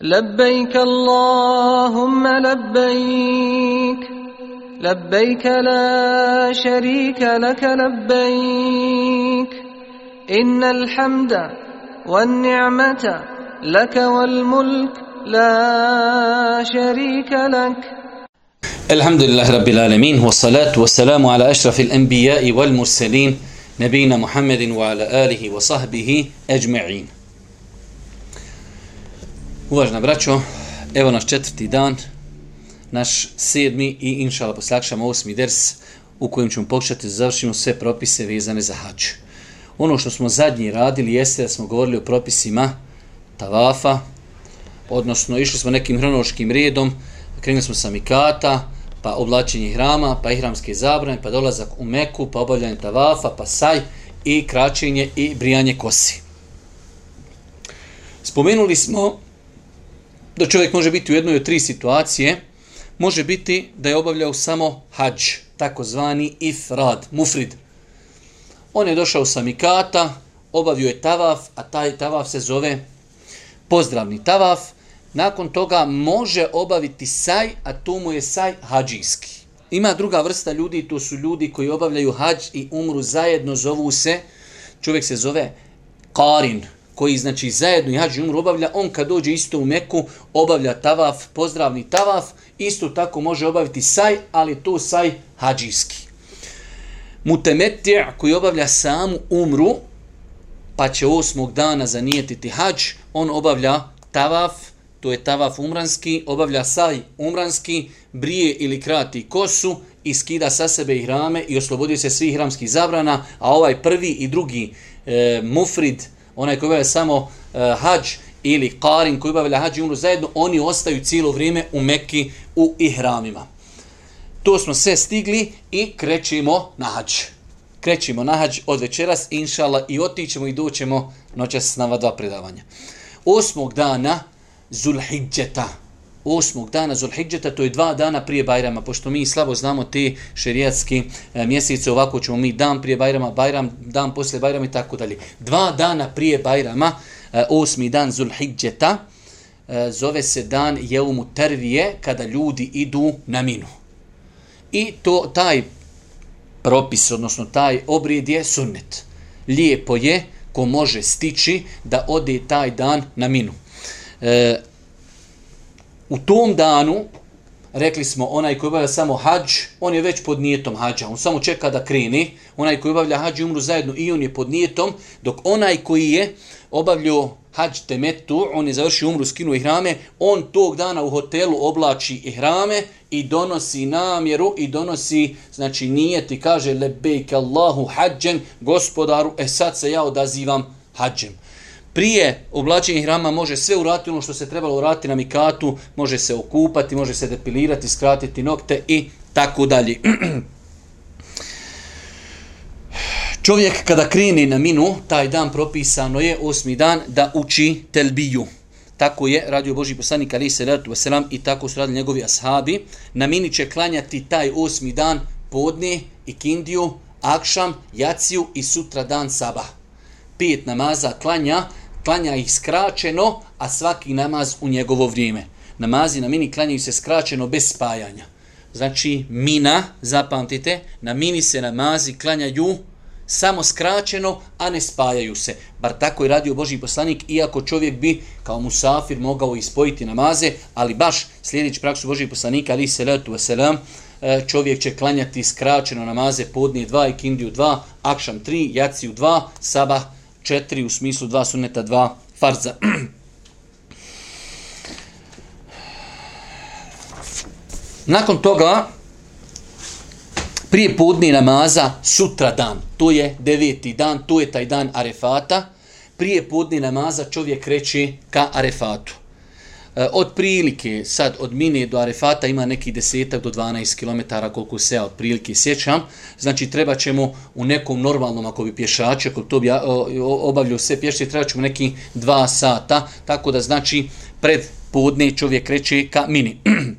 لبيك اللهم لبيك لبيك لا شريك لك لبيك. إن الحمد والنعمة لك والملك لا شريك لك. الحمد لله رب العالمين والصلاة والسلام على أشرف الأنبياء والمرسلين نبينا محمد وعلى آله وصحبه أجمعين. Uvažna braćo, evo naš četvrti dan, naš sedmi i inšala poslakšamo osmi ders u kojem ćemo pokušati da završimo sve propise vezane za hač. Ono što smo zadnji radili jeste da smo govorili o propisima tavafa, odnosno išli smo nekim hronološkim redom, krenuli smo sa mikata, pa oblačenje hrama, pa ihramske zabrane, pa dolazak u Meku, pa obavljanje tavafa, pa saj i kraćenje i brijanje kosi. Spomenuli smo da čovjek može biti u jednoj od tri situacije, može biti da je obavljao samo hađ, takozvani ifrad, mufrid. On je došao sa mikata, obavio je tavaf, a taj tavaf se zove pozdravni tavaf. Nakon toga može obaviti saj, a to mu je saj hađijski. Ima druga vrsta ljudi, to su ljudi koji obavljaju hađ i umru zajedno, zovu se, čovjek se zove Karin, koji znači zajedno i hađi umru obavlja, on kad dođe isto u Meku, obavlja tavaf, pozdravni tavaf, isto tako može obaviti saj, ali to saj hađijski. Mutemetija koji obavlja samu umru, pa će osmog dana zanijetiti hađ, on obavlja tavaf, to je tavaf umranski, obavlja saj umranski, brije ili krati kosu i skida sa sebe i hrame i oslobodi se svih hramskih zabrana, a ovaj prvi i drugi e, mufrid, onaj koji obavlja samo uh, hađ ili karin koji obavlja hađ i umru zajedno, oni ostaju cijelo vrijeme u Mekki u ihramima. To smo sve stigli i krećemo na hađ. Krećemo na hađ od večeras, inšala, i otićemo i doćemo noćas na dva predavanja. Osmog dana Zulhidžeta, osmog dana Zulhidžeta, to je dva dana prije Bajrama, pošto mi slabo znamo te šerijatski e, mjesece, ovako ćemo mi dan prije Bajrama, Bajram, dan poslije Bajrama i tako dalje. Dva dana prije Bajrama, e, osmi dan Zulhidžeta, e, zove se dan Jeumu Tervije, kada ljudi idu na minu. I to taj propis, odnosno taj obrijed je sunnet. Lijepo je ko može stići da ode taj dan na minu. E, u tom danu, rekli smo, onaj koji obavlja samo hađ, on je već pod nijetom hađa, on samo čeka da kreni, onaj koji obavlja hađ i umru zajedno i on je pod nijetom, dok onaj koji je obavljao hađ temetu, on je završio umru, skinuo ihrame, on tog dana u hotelu oblači ihrame i donosi namjeru i donosi, znači nijet i kaže lebejke Allahu hađen, gospodaru, e sad se ja odazivam hađem prije oblačenja hrama može sve uraditi ono što se trebalo uraditi na mikatu, može se okupati, može se depilirati, skratiti nokte i tako dalje. Čovjek kada kreni na minu, taj dan propisano je osmi dan da uči telbiju. Tako je radio Boži poslanik Ali se Veselam i tako su radili njegovi ashabi. Na mini će klanjati taj osmi dan podne i kindiju, akšam, jaciju i sutra dan sabah. Pet namaza klanja, klanja ih skraćeno, a svaki namaz u njegovo vrijeme. Namazi na mini klanjaju se skraćeno bez spajanja. Znači, mina, zapamtite, na mini se namazi klanjaju samo skraćeno, a ne spajaju se. Bar tako je radio Boži poslanik, iako čovjek bi kao musafir mogao ispojiti namaze, ali baš sljedeći praksu Boži poslanika, ali se letu vaselam, e, čovjek će klanjati skraćeno namaze podnije dva i kindiju dva, akšam tri, jaciju dva, sabah četiri u smislu dva suneta, dva farza. Nakon toga, prije podne namaza, sutra dan, to je deveti dan, to je taj dan Arefata, prije podne namaza čovjek kreće ka Arefatu. E, od prilike, sad od Mine do Arefata ima neki desetak do 12 km koliko se ja od prilike sjećam. Znači treba ćemo u nekom normalnom, ako bi pješač, ako to bi obavljio sve pješće, treba ćemo neki dva sata. Tako da znači pred podne čovjek kreće ka Mini.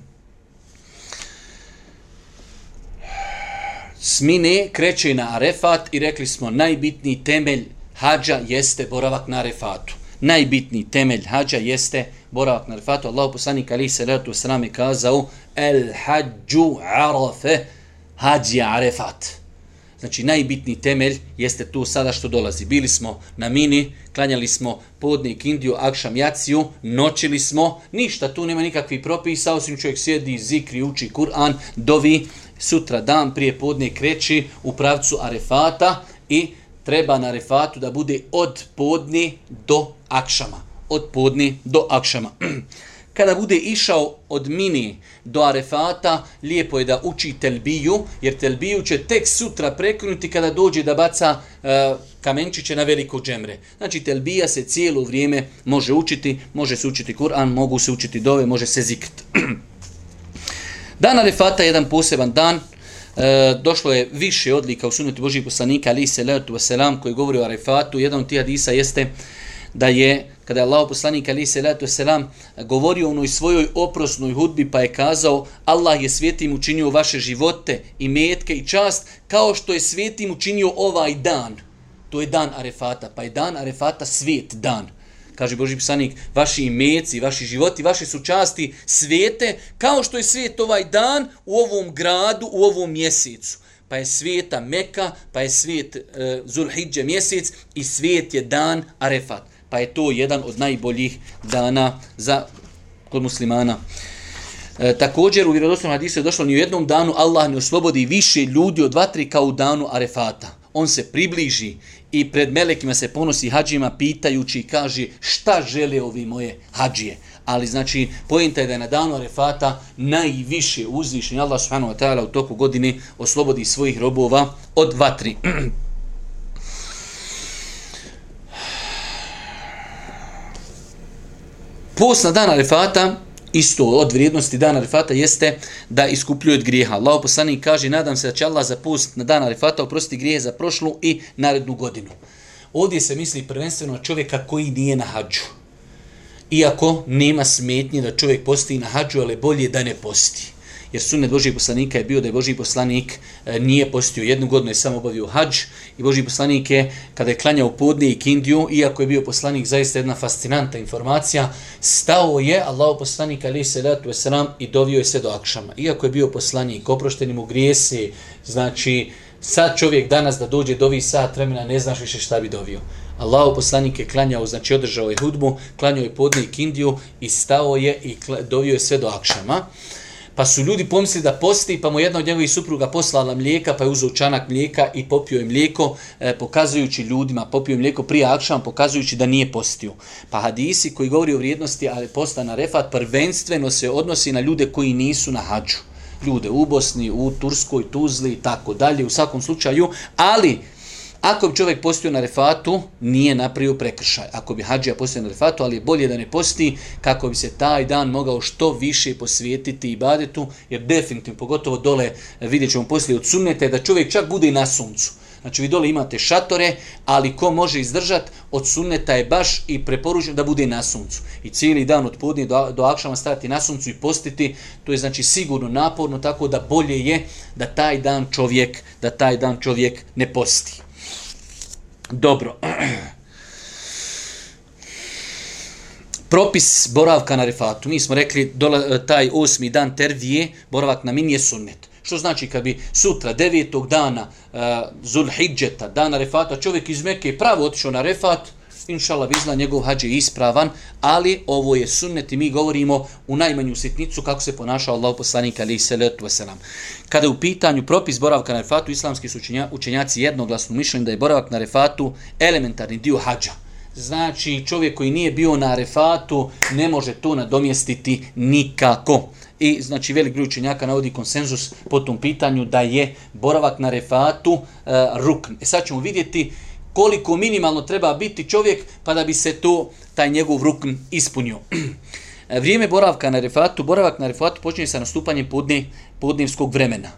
S Mine kreće na Arefat i rekli smo najbitniji temelj hađa jeste boravak na Arefatu. Najbitniji temelj hađa jeste boravak na Arefatu. Allah poslanik ali se letu sram je kazao El hađu arafe hađi Arefat. Znači najbitni temelj jeste tu sada što dolazi. Bili smo na mini, klanjali smo podnik Indiju, akšam jaciju, noćili smo, ništa tu nema nikakvih propisa, osim čovjek sjedi, zikri, uči Kur'an, dovi, sutra dan prije podne kreći u pravcu Arefata i treba na Arefatu da bude od podni do akšama. Od podne do akšama. Kada bude išao od mini do Arefata, lijepo je da uči telbiju, jer telbiju će tek sutra prekinuti kada dođe da baca e, kamenčiće na veliko džemre. Znači, telbija se cijelo vrijeme može učiti, može se učiti Kur'an, mogu se učiti dove, može se zikt. Dan Arefata je jedan poseban dan, E, došlo je više odlika u sunetu Božih poslanika, ali se letu wasalam, koji govori o Arefatu. Jedan od tih hadisa jeste da je, kada je Allah poslanik, ali se letu selam govorio o onoj svojoj oprosnoj hudbi, pa je kazao, Allah je svijetim učinio vaše živote i metke i čast, kao što je svijetim učinio ovaj dan. To je dan Arefata, pa je dan Arefata svijet dan kaže Boži poslanik, vaši imeci, vaši životi, vaše su časti svijete, kao što je svijet ovaj dan u ovom gradu, u ovom mjesecu. Pa je svijeta Meka, pa je svijet e, Zulhidže mjesec i svijet je dan Arefat. Pa je to jedan od najboljih dana za kod muslimana. E, također u vjerodostojnom hadisu je došlo ni u jednom danu Allah ne oslobodi više ljudi od vatri kao u danu Arefata. On se približi i pred melekima se ponosi hađima pitajući i kaže šta žele ovi moje hađije. Ali znači, pojenta je da je na danu Arefata najviše uzvišen Allah subhanahu wa ta'ala u toku godine oslobodi svojih robova od vatri. Post na dan Arefata isto od vrijednosti dana Arefata, jeste da iskupljuje od grijeha. Allah poslanik kaže, nadam se da će Allah za post na dan Arefata oprostiti grijehe za prošlu i narednu godinu. Ovdje se misli prvenstveno na čovjeka koji nije na hađu. Iako nema smetnje da čovjek posti na hađu, ali bolje da ne posti jer sunnet Božijeg poslanika je bio da je Božiji poslanik e, nije postio jednu godinu, je samo obavio hađ i Božiji poslanik je, kada je klanjao podne i kindiju, iako je bio poslanik, zaista jedna fascinanta informacija, stao je Allah poslanik ali se ratu esram i dovio je sve do akšama. Iako je bio poslanik, oprošteni mu grijesi, znači sad čovjek danas da dođe do ovih sat vremena, ne znaš više šta bi dovio. Allahu poslanik je klanjao, znači održao je hudbu, klanjao je podne i kindiju i stao je i dovio je sve do akšama. Pa su ljudi pomislili da posti, pa mu jedna od njegovih supruga poslala mlijeka, pa je uzao čanak mlijeka i popio je mlijeko, e, pokazujući ljudima, popio je mlijeko prije akšama, pokazujući da nije postio. Pa hadisi koji govori o vrijednosti, ali posta na refat, prvenstveno se odnosi na ljude koji nisu na hađu. Ljude u Bosni, u Turskoj, Tuzli i tako dalje, u svakom slučaju, ali Ako bi čovjek postio na refatu, nije napravio prekršaj. Ako bi hađija postio na refatu, ali je bolje da ne posti kako bi se taj dan mogao što više posvijetiti ibadetu, jer definitivno, pogotovo dole, vidjet ćemo poslije od sunnete, da čovjek čak bude i na suncu. Znači vi dole imate šatore, ali ko može izdržat od sunneta je baš i preporučen da bude na suncu. I cijeli dan od podnije do, do akšama stajati na suncu i postiti, to je znači sigurno naporno, tako da bolje je da taj dan čovjek, da taj dan čovjek ne posti. Dobro. Propis boravka na refatu. Mi smo rekli dola, eh, taj osmi dan tervije, boravak na min je sunnet. Što znači kad bi sutra, devetog dana uh, Zulhidžeta, dana refata, čovjek iz Mekke pravo otišao na refat, inšala vizna njegov hađ je ispravan, ali ovo je sunnet i mi govorimo u najmanju sitnicu kako se ponašao Allah poslanik ali se letu veselam. Kada je u pitanju propis boravka na refatu, islamski su učenjaci jednoglasno mišljeni da je boravak na refatu elementarni dio hađa. Znači čovjek koji nije bio na refatu ne može to nadomjestiti nikako. I znači velik broj učenjaka navodi konsenzus po tom pitanju da je boravak na refatu uh, e, rukn. E sad ćemo vidjeti koliko minimalno treba biti čovjek pa da bi se to taj njegov rukn ispunio. E, vrijeme boravka na refatu, boravak na refatu počinje sa nastupanjem podne, podnevskog vremena.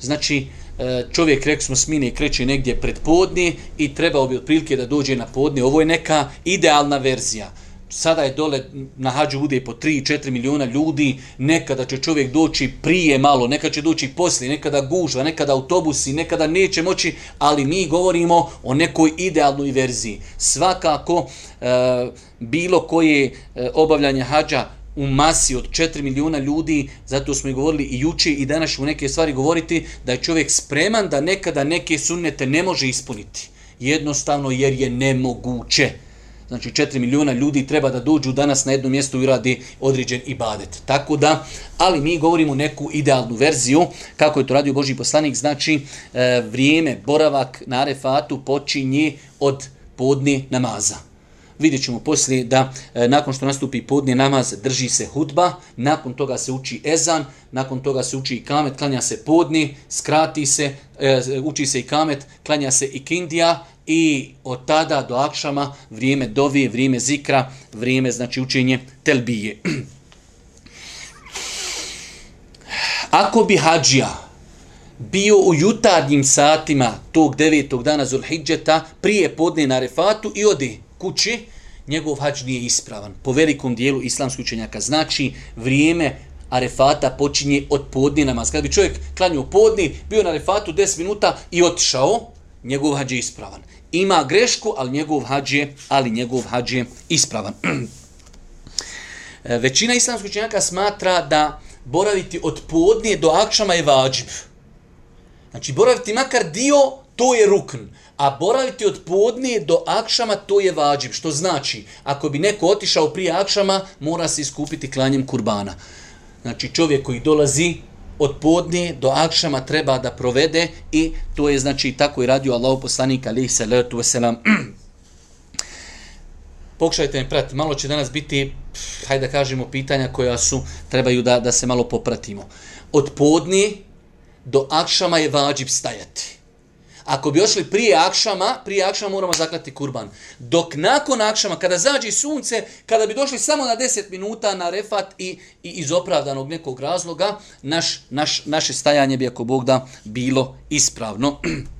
Znači, e, čovjek, rekli smo, smine kreće negdje pred podne i trebao bi otprilike da dođe na podne. Ovo je neka idealna verzija sada je dole na hađu bude po 3-4 miliona ljudi, nekada će čovjek doći prije malo, nekada će doći poslije, nekada gužva, nekada autobusi, nekada neće moći, ali mi govorimo o nekoj idealnoj verziji. Svakako, e, bilo koje e, obavljanje hađa u masi od 4 milijuna ljudi, zato smo i govorili i juče i danas ćemo neke stvari govoriti, da je čovjek spreman da nekada neke sunnete ne može ispuniti. Jednostavno jer je nemoguće. Znači 4 milijuna ljudi treba da dođu danas na jedno mjesto i radi određen ibadet. Tako da, ali mi govorimo neku idealnu verziju, kako je to radio Boži poslanik, znači e, vrijeme, boravak na arefatu počinje od podne namaza. Vidjet ćemo poslije da e, nakon što nastupi podne namaz drži se hudba, nakon toga se uči ezan, nakon toga se uči i kamet, klanja se podni, skrati se, e, uči se i kamet, klanja se i kindija i od tada do akšama vrijeme dovije, vrijeme zikra, vrijeme znači učenje telbije. Ako bi hađija bio u jutarnjim satima tog devetog dana Zulhidžeta prije podne na refatu i odi kući, njegov hađ nije ispravan. Po velikom dijelu islamskih učenjaka znači vrijeme arefata počinje od podne namaz. Kad bi čovjek klanio podni, bio na arefatu 10 minuta i otišao, njegov hađ je ispravan. Ima grešku, ali njegov hađ je, ali njegov hađ je ispravan. E, većina islamskih učenjaka smatra da boraviti od podne do akšama je vađib. Znači, boraviti makar dio, to je rukn. A boraviti od podne do akšama, to je vađib. Što znači, ako bi neko otišao prije akšama, mora se iskupiti klanjem kurbana. Znači, čovjek koji dolazi od podne do akšama treba da provede i to je znači tako i radio Allah poslanik alaihi salatu wasalam. Pokušajte me pratiti, malo će danas biti, hajde da kažemo, pitanja koja su, trebaju da, da se malo popratimo. Od podne do akšama je vađib stajati. Ako bi ošli prije akšama, prije akšama moramo zaklati kurban. Dok nakon akšama, kada zađe sunce, kada bi došli samo na 10 minuta na refat i, i iz opravdanog nekog razloga, naš, naš, naše stajanje bi, ako Bog da, bilo ispravno.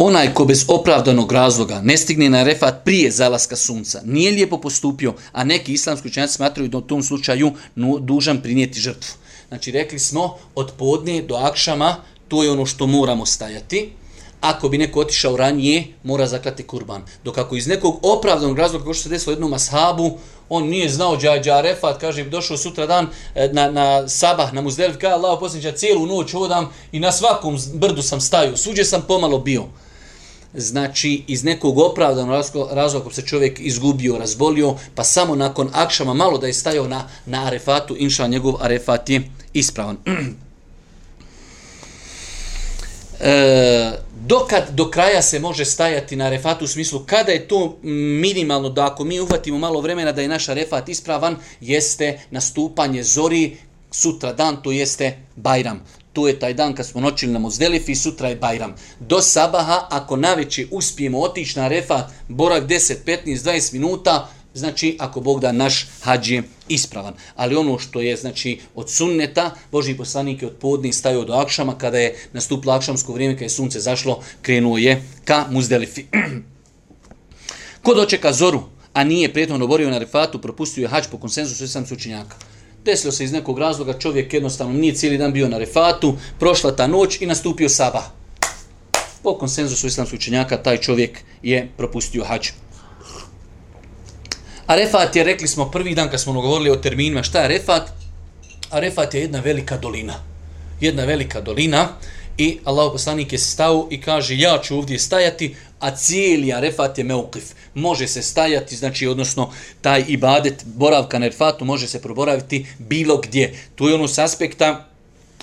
Onaj ko bez opravdanog razloga ne stigne na refat prije zalaska sunca, nije lijepo postupio, a neki islamski učenjaci smatraju da u tom slučaju dužan prinijeti žrtvu. Znači, rekli smo, od podne do akšama, to je ono što moramo stajati. Ako bi neko otišao ranije, mora zaklati kurban. Dok ako iz nekog opravdanog razloga, kao što se desilo jednom ashabu, on nije znao džađa refat, kaže, došao sutra dan e, na, na sabah, na muzdelv, kaže, Allah posljednja, cijelu noć hodam i na svakom brdu sam stajao, suđe sam pomalo bio znači iz nekog opravdanog razloga ako se čovjek izgubio, razbolio, pa samo nakon akšama malo da je stajao na, na arefatu, inša njegov arefat je ispravan. e, dokad do kraja se može stajati na refatu u smislu kada je to minimalno da ako mi uhvatimo malo vremena da je naš refat ispravan, jeste nastupanje zori sutra dan, to jeste Bajram to je taj dan kad smo noćili na Muzdelifi, sutra je Bajram. Do sabaha, ako naveće uspijemo otići na refat, borak 10, 15, 20 minuta, znači ako Bog da naš hađ je ispravan. Ali ono što je znači od sunneta, Boži poslanik je od podne stavio do akšama, kada je nastupilo akšamsko vrijeme, kada je sunce zašlo, krenuo je ka Muzdelifi. Ko dočeka zoru, a nije prijetno borio na refatu, propustio je hađ po konsenzusu sam sučenjaka desilo se iz nekog razloga, čovjek jednostavno nije cijeli dan bio na refatu, prošla ta noć i nastupio sabah. Po konsenzusu islamskog učenjaka, taj čovjek je propustio hađ. A refat je, rekli smo prvi dan kad smo govorili o terminima, šta je refat? A refat je jedna velika dolina. Jedna velika dolina i Allah poslanik je stao i kaže ja ću ovdje stajati, a cijeli arefat je meukif. Može se stajati, znači, odnosno, taj ibadet, boravka na arefatu, može se proboraviti bilo gdje. Tu je ono s aspekta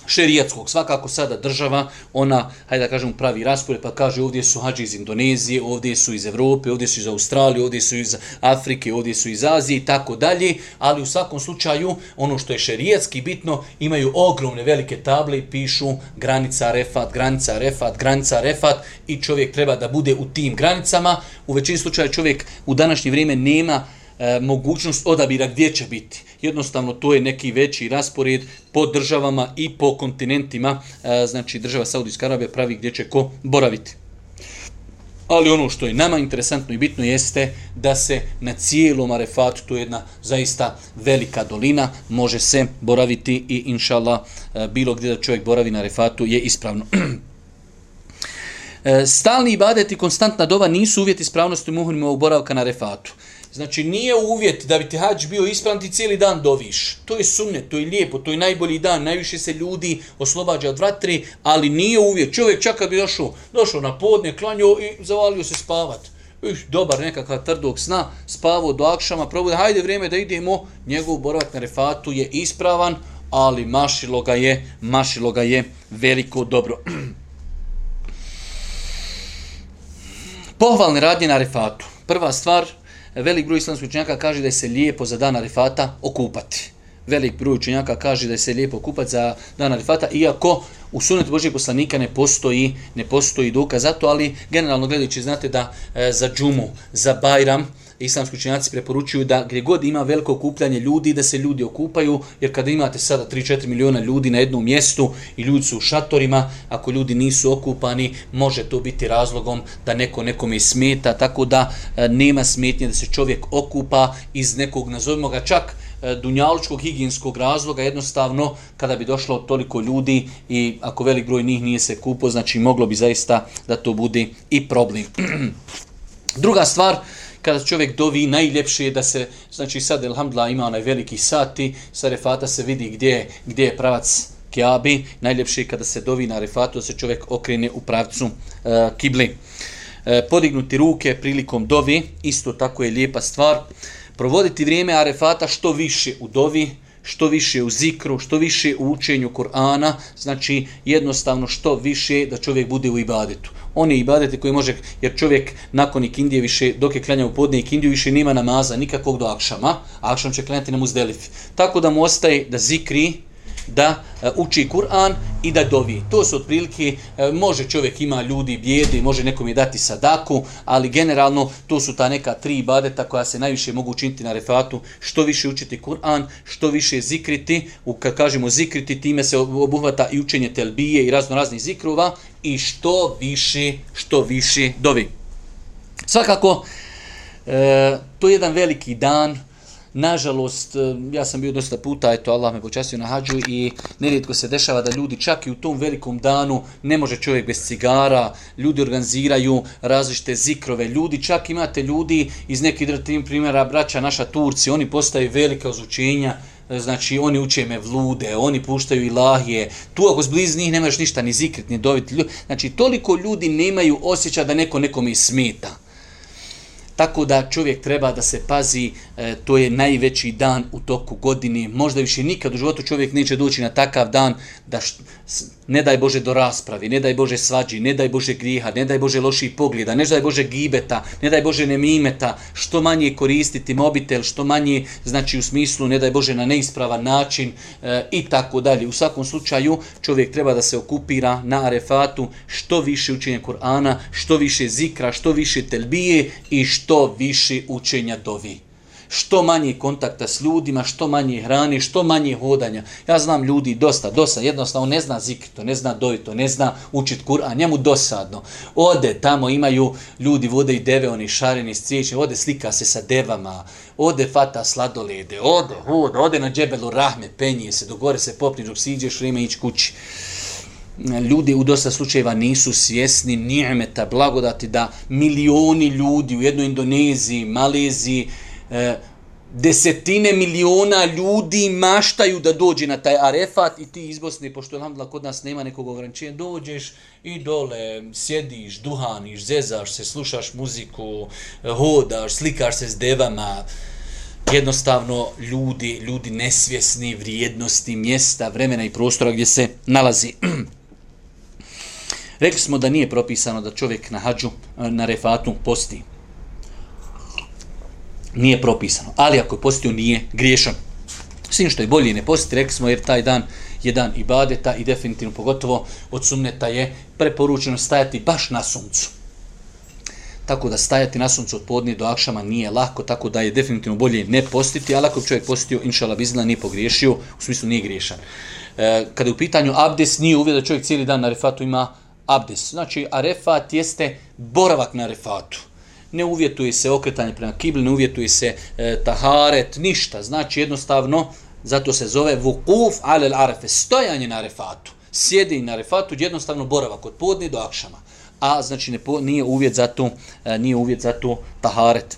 šerijatskog. Svakako sada država, ona, hajde da kažem, pravi raspored, pa kaže ovdje su hađi iz Indonezije, ovdje su iz Evrope, ovdje su iz Australije, ovdje su iz Afrike, ovdje su iz Azije i tako dalje, ali u svakom slučaju, ono što je šerijatski bitno, imaju ogromne velike table i pišu granica refat, granica refat, granica refat i čovjek treba da bude u tim granicama. U većini slučaja čovjek u današnje vrijeme nema e, mogućnost odabira gdje će biti. Jednostavno to je neki veći raspored po državama i po kontinentima, e, znači država Saudijska Arabija pravi gdje će ko boraviti. Ali ono što je nama interesantno i bitno jeste da se na cijelom Arefatu, to je jedna zaista velika dolina, može se boraviti i inšala e, bilo gdje da čovjek boravi na Arefatu je ispravno. E, stalni ibadet i konstantna dova nisu uvjeti ispravnosti muhrimova boravka na Arefatu. Znači nije uvjet da bi ti hađ bio ispravan ti cijeli dan doviš. To je sunnet, to je lijepo, to je najbolji dan, najviše se ljudi oslobađa od vatri, ali nije uvjet. Čovjek čak kad bi došao, došao na podne, klanio i zavalio se spavat. Uš, dobar nekakav trdog sna, spavao do akšama, probude, hajde vrijeme da idemo, njegov boravak na refatu je ispravan, ali mašilo ga je, mašilo ga je veliko dobro. Pohvalne radnje na refatu. Prva stvar, velik broj islamskih učenjaka kaže da je se lijepo za dan Arifata okupati. Velik broj učenjaka kaže da je se lijepo okupati za dan Arifata, iako u sunetu Božijeg poslanika ne postoji, ne postoji dokaz za to, ali generalno gledajući znate da e, za džumu, za bajram, islamski učenjaci preporučuju da gdje god ima veliko okupljanje ljudi, da se ljudi okupaju, jer kada imate sada 3-4 miliona ljudi na jednom mjestu i ljudi su u šatorima, ako ljudi nisu okupani, može to biti razlogom da neko nekome smeta, tako da e, nema smetnje da se čovjek okupa iz nekog, nazovimo ga čak, e, dunjalučkog higijenskog razloga, jednostavno kada bi došlo toliko ljudi i ako velik broj njih nije se kupo, znači moglo bi zaista da to bude i problem. Druga stvar, kada čovjek dovi, najljepše je da se, znači sad, Elhamdla ima onaj veliki sati, sa refata se vidi gdje, gdje je pravac kjabi, najljepše je kada se dovi na refatu, da se čovjek okrene u pravcu uh, kibli. Eh, podignuti ruke prilikom dovi, isto tako je lijepa stvar. Provoditi vrijeme arefata što više u dovi, što više u zikru, što više u učenju Kur'ana, znači jednostavno što više da čovjek bude u ibadetu. Oni ibadete koji može, jer čovjek nakon ikindije više, dok je klanjao podne ikindiju, više nema namaza nikakvog do akšama, a akšam će klanjati na muzdelifi. Tako da mu ostaje da zikri, da e, uči Kur'an i da dovi. To su otprilike, e, može čovjek ima ljudi bijede, može nekom je dati sadaku, ali generalno to su ta neka tri ibadeta koja se najviše mogu učiniti na refatu. Što više učiti Kur'an, što više zikriti, u, kad kažemo zikriti, time se obuhvata i učenje telbije i razno raznih zikrova i što više, što više dovi. Svakako, e, to je jedan veliki dan, Nažalost, e, ja sam bio dosta puta, eto, Allah me počastio na hađu i nerijetko se dešava da ljudi čak i u tom velikom danu ne može čovjek bez cigara, ljudi organiziraju različite zikrove, ljudi čak imate ljudi iz nekih drtim primjera, braća naša Turci, oni postaju velika ozvučenja, e, znači oni uče me vlude, oni puštaju ilahije, tu ako zbliz njih nemaš ništa ni zikrit, ni dovit, znači toliko ljudi nemaju osjećaj da neko nekome smeta. Tako da čovjek treba da se pazi, e, to je najveći dan u toku godine. Možda više nikad u životu čovjek neće doći na takav dan da št, ne daj Bože do raspravi, ne daj Bože svađi, ne daj Bože griha, ne daj Bože loših pogleda, ne daj Bože gibeta, ne daj Bože nemimeta, što manje koristiti mobitel, što manje, znači u smislu ne daj Bože na neispravan način e, i tako dalje. U svakom slučaju čovjek treba da se okupira na arefatu što više učenja Kur'ana, što više zikra, što više telbije i što više učenja dovi što manje kontakta s ljudima, što manje hrane, što manje hodanja. Ja znam ljudi dosta, dosta, jednostavno ne zna zikrito, ne zna dojito, ne zna učit Kur'an, njemu dosadno. Ode tamo, imaju ljudi, vode i deve, oni šareni, striječe, ode slika se sa devama, ode fata sladolede, ode, ode, ode na džebelu rahme, penje se, dogore se popni, dok si iđeš ići kući. Ljudi u dosta slučajeva nisu svjesni nijemeta, blagodati da milioni ljudi u jednoj Indoneziji, Maleziji, e, desetine miliona ljudi maštaju da dođe na taj arefat i ti iz Bosne, pošto alhamdulillah kod nas nema nekog ograničenja, dođeš i dole sjediš, duhaniš, zezaš se, slušaš muziku, e, hodaš, slikaš se s devama, jednostavno ljudi, ljudi nesvjesni vrijednosti mjesta, vremena i prostora gdje se nalazi. Rekli smo da nije propisano da čovjek na hađu, e, na refatu posti nije propisano. Ali ako je postio, nije griješan. Svim što je bolje ne postiti, rekli smo, jer taj dan je dan ibadeta i definitivno pogotovo od sunneta je preporučeno stajati baš na suncu. Tako da stajati na suncu od podnije do akšama nije lako, tako da je definitivno bolje ne postiti, ali ako čovjek postio, inšala bizna, nije pogriješio, u smislu nije griješan. E, kada je u pitanju abdes, nije uvijek da čovjek cijeli dan na refatu ima abdes. Znači, arefat jeste boravak na refatu. Ne uvjetuje se okretanje prema kibli, ne uvjetuje se e, taharet, ništa. Znači, jednostavno, zato se zove vukuf alel arefe, stojanje na arefatu. Sjedi na arefatu, jednostavno boravak od podne do akšama. A znači ne, nije uvjet za to, e, nije uvjet za to taharet.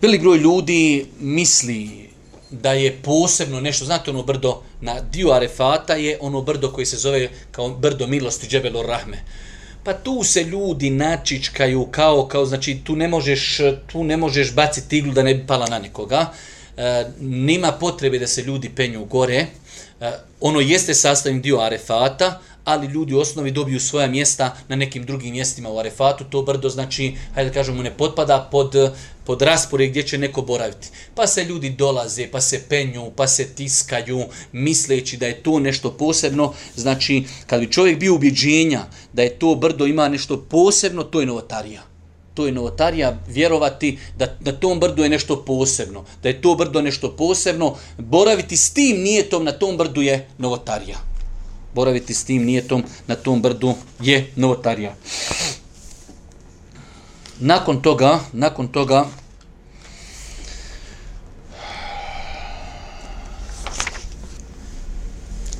Velik broj ljudi misli da je posebno nešto, znate ono brdo na dio Arefata je ono brdo koji se zove kao brdo milosti Džebelor Rahme. Pa tu se ljudi načičkaju kao, kao znači tu ne možeš, tu ne možeš baciti iglu da ne bi pala na nekoga. E, nima potrebe da se ljudi penju gore. E, ono jeste sastavni dio Arefata, ali ljudi u osnovi dobiju svoja mjesta na nekim drugim mjestima u Arefatu. To brdo znači, hajde da kažemo, ne potpada pod, pod raspore gdje će neko boraviti. Pa se ljudi dolaze, pa se penju, pa se tiskaju, misleći da je to nešto posebno. Znači, kad bi čovjek bio ubjeđenja da je to brdo ima nešto posebno, to je novotarija. To je novotarija vjerovati da na tom brdu je nešto posebno. Da je to brdo nešto posebno. Boraviti s tim nijetom na tom brdu je novotarija boraviti s tim nijetom na tom brdu je novotarija. Nakon toga, nakon toga,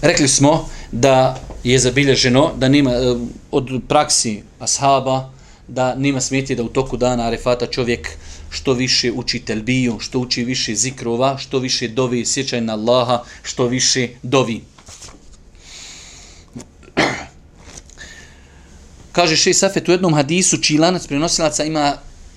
rekli smo da je zabilježeno da nima eh, od praksi ashaba da nima smeti da u toku dana arefata čovjek što više uči telbiju, što uči više zikrova, što više dovi sjećaj na Allaha, što više dovi. Kaže Šej Safet u jednom hadisu, čiji lanac prenosilaca ima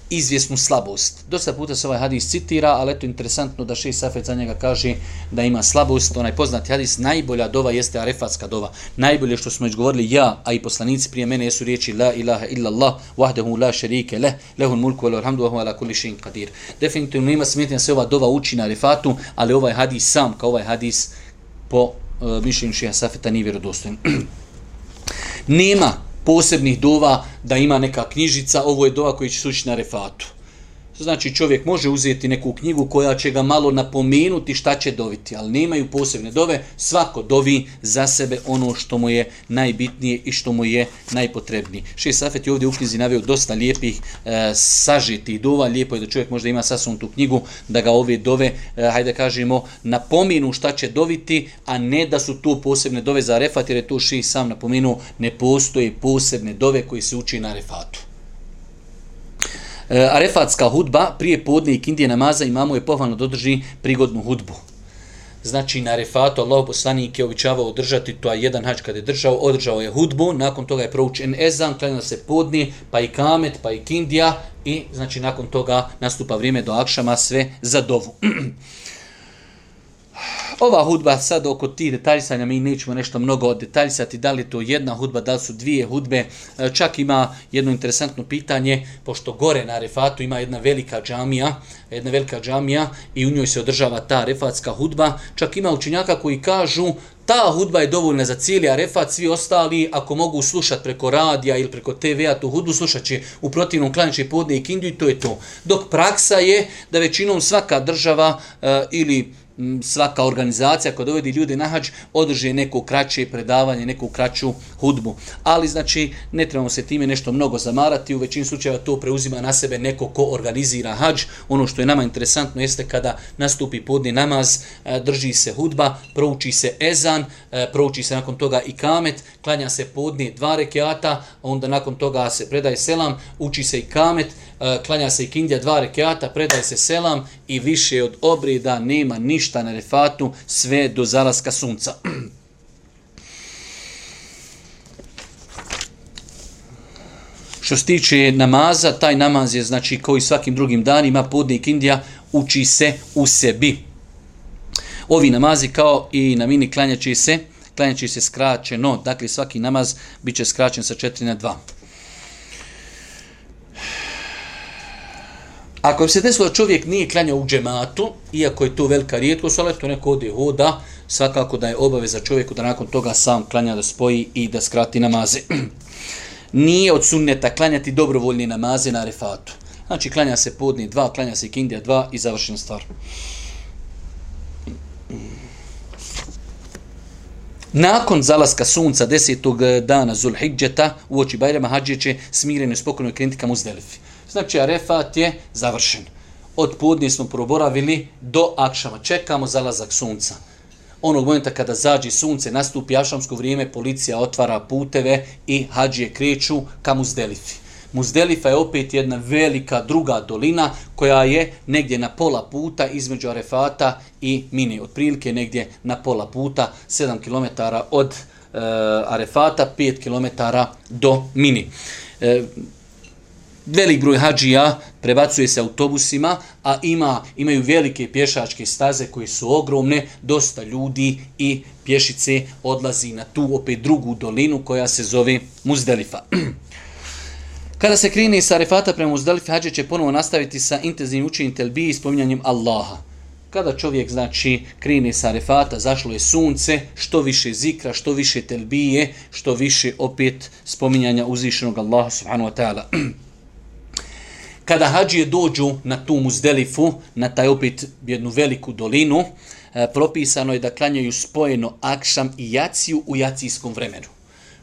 izvjesnu slabost. Dosta puta se ovaj hadis citira, ali eto interesantno da Šej Safet za njega kaže da ima slabost. Onaj poznati hadis, najbolja dova jeste arefatska dova. Najbolje što smo govorili ja, a i poslanici prije mene jesu riječi La ilaha illa Allah, wahdahu la šerike leh, lehun mulku, ala alhamdu, wa ala kulli šin qadir. Definitivno ima smetnja se ova dova uči na arefatu, ali ovaj hadis sam, kao ovaj hadis po uh, mišljenju Šeha Safeta nije vjerodostojen. nema posebnih dova da ima neka knjižica, ovo je dova koji će sući na refatu. Znači čovjek može uzeti neku knjigu koja će ga malo napomenuti šta će doviti, ali nemaju posebne dove, svako dovi za sebe ono što mu je najbitnije i što mu je najpotrebnije. Šest Safet je ovdje u knjizi navio dosta lijepih e, sažitih dova, lijepo je da čovjek možda ima sasvom tu knjigu, da ga ove dove, e, hajde kažemo, napominu šta će doviti, a ne da su tu posebne dove za refat, jer je tu šest sam napomenuo, ne postoje posebne dove koji se uči na refatu. E, arefatska hudba prije podne i kindije namaza imamo je pohvalno dodrži prigodnu hudbu. Znači na Arefatu Allah poslanik je običavao održati to a jedan hač kad je držao, održao je hudbu, nakon toga je proučen ezan, klanjala se podni, pa i kamet, pa i kindija i znači nakon toga nastupa vrijeme do akšama sve za dovu. ova hudba sad oko tih detaljsanja mi nećemo nešto mnogo detaljsati da li to jedna hudba, da li su dvije hudbe. E, čak ima jedno interesantno pitanje, pošto gore na Refatu ima jedna velika džamija, jedna velika džamija i u njoj se održava ta refatska hudba. Čak ima učinjaka koji kažu ta hudba je dovoljna za cijeli Arefat, svi ostali ako mogu slušati preko radija ili preko TV-a tu hudbu, slušat će u protivnom klaniče podne i kindiju i to je to. Dok praksa je da većinom svaka država uh, ili svaka organizacija koja dovedi ljude na hađ održi neko kraće predavanje, neku kraću hudbu. Ali znači ne trebamo se time nešto mnogo zamarati, u većini slučajeva to preuzima na sebe neko ko organizira hađ. Ono što je nama interesantno jeste kada nastupi podni namaz, e, drži se hudba, prouči se ezan, e, prouči se nakon toga i kamet, klanja se podni dva rekiata, onda nakon toga se predaje selam, uči se i kamet, e, klanja se i kindja dva rekiata, predaje se selam i više od obreda nema ništa na refatu sve do zalaska sunca. Što se tiče namaza, taj namaz je znači koji svakim drugim danima podnik Indija uči se u sebi. Ovi namazi kao i na mini klanjači se, klanjači se skraćeno, dakle svaki namaz biće skraćen sa 4 na 2. Ako se desilo čovjek nije klanjao u džematu, iako je to velika rijetkost, ali to neko ode hoda, svakako da je obaveza čovjeku da nakon toga sam klanja da spoji i da skrati namaze. nije od sunneta klanjati dobrovoljni namaze na refatu. Znači, klanja se podni dva, klanja se kindija dva i završena stvar. Nakon zalaska sunca desetog dana Zulhidžeta u oči Bajrama Hadžiće smireno i spokojno krenuti ka Muzdelifi. Znači Arefat je završen. Od podnije smo proboravili do Akšama. Čekamo zalazak sunca. Onog momenta kada zađe sunce, nastupi Akšamsko vrijeme, policija otvara puteve i hađije kreću ka Muzdelifi. Muzdelifa je opet jedna velika druga dolina koja je negdje na pola puta između Arefata i Mini. Otprilike negdje na pola puta, 7 km od e, Arefata, 5 km do Mini. E, eh, velik broj hađija prebacuje se autobusima, a ima imaju velike pješačke staze koje su ogromne, dosta ljudi i pješice odlazi na tu opet drugu dolinu koja se zove Muzdelifa. Kada se krene sa Arefata prema Muzdalifi, hađe će ponovo nastaviti sa intenzivnim učenjem telbije i spominjanjem Allaha. Kada čovjek znači krene sa Arefata, zašlo je sunce, što više zikra, što više telbije, što više opet spominjanja uzvišenog Allaha subhanahu wa ta'ala. Kada hađije dođu na tu muzdelifu, na taj opet jednu veliku dolinu, e, propisano je da klanjaju spojeno akšam i jaciju u jacijskom vremenu.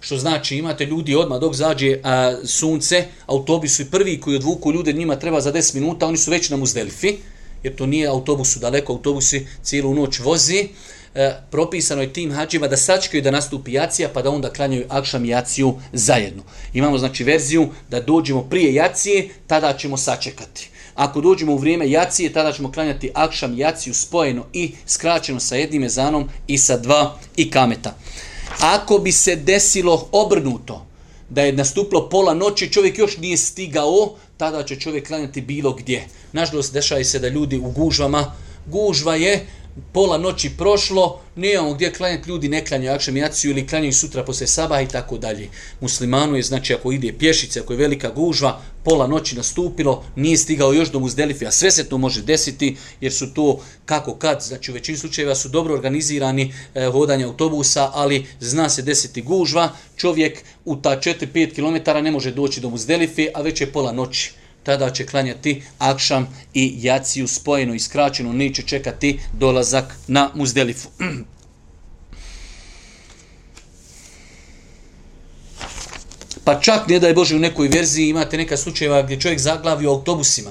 Što znači imate ljudi odmah dok zađe a, sunce, autobusu i prvi koji odvuku ljude, njima treba za 10 minuta, oni su već na Muzdelifi, jer to nije autobusu daleko, autobusi cijelu noć vozi. E, propisano je tim hađima da sačkaju da nastupi jacija, pa da onda klanjaju akšam jaciju zajedno. Imamo znači verziju da dođemo prije jacije, tada ćemo sačekati. Ako dođemo u vrijeme jacije, tada ćemo klanjati akšam jaciju spojeno i skraćeno sa jednim ezanom i sa dva i kameta. Ako bi se desilo obrnuto, da je nastuplo pola noći, čovjek još nije stigao, tada će čovjek klanjati bilo gdje. Nažalost, dešava se da ljudi u gužvama, gužva je, pola noći prošlo, nemamo gdje klanjati ljudi, ne klanjaju akšem jaciju ili klanjaju sutra posle sabaha i tako dalje. Muslimanu je, znači, ako ide pješice, ako je velika gužva, pola noći nastupilo, nije stigao još do Muzdelife, a sve se to može desiti, jer su to kako kad, znači u većini slučajeva su dobro organizirani e, hodanje autobusa, ali zna se desiti gužva, čovjek u ta 4-5 km ne može doći do Muzdelife, a već je pola noći tada će klanjati akšam i jaciju spojeno i skraćeno, neće čekati dolazak na muzdelifu. Pa čak ne da je Bože u nekoj verziji imate neka slučajeva gdje čovjek zaglavi u autobusima.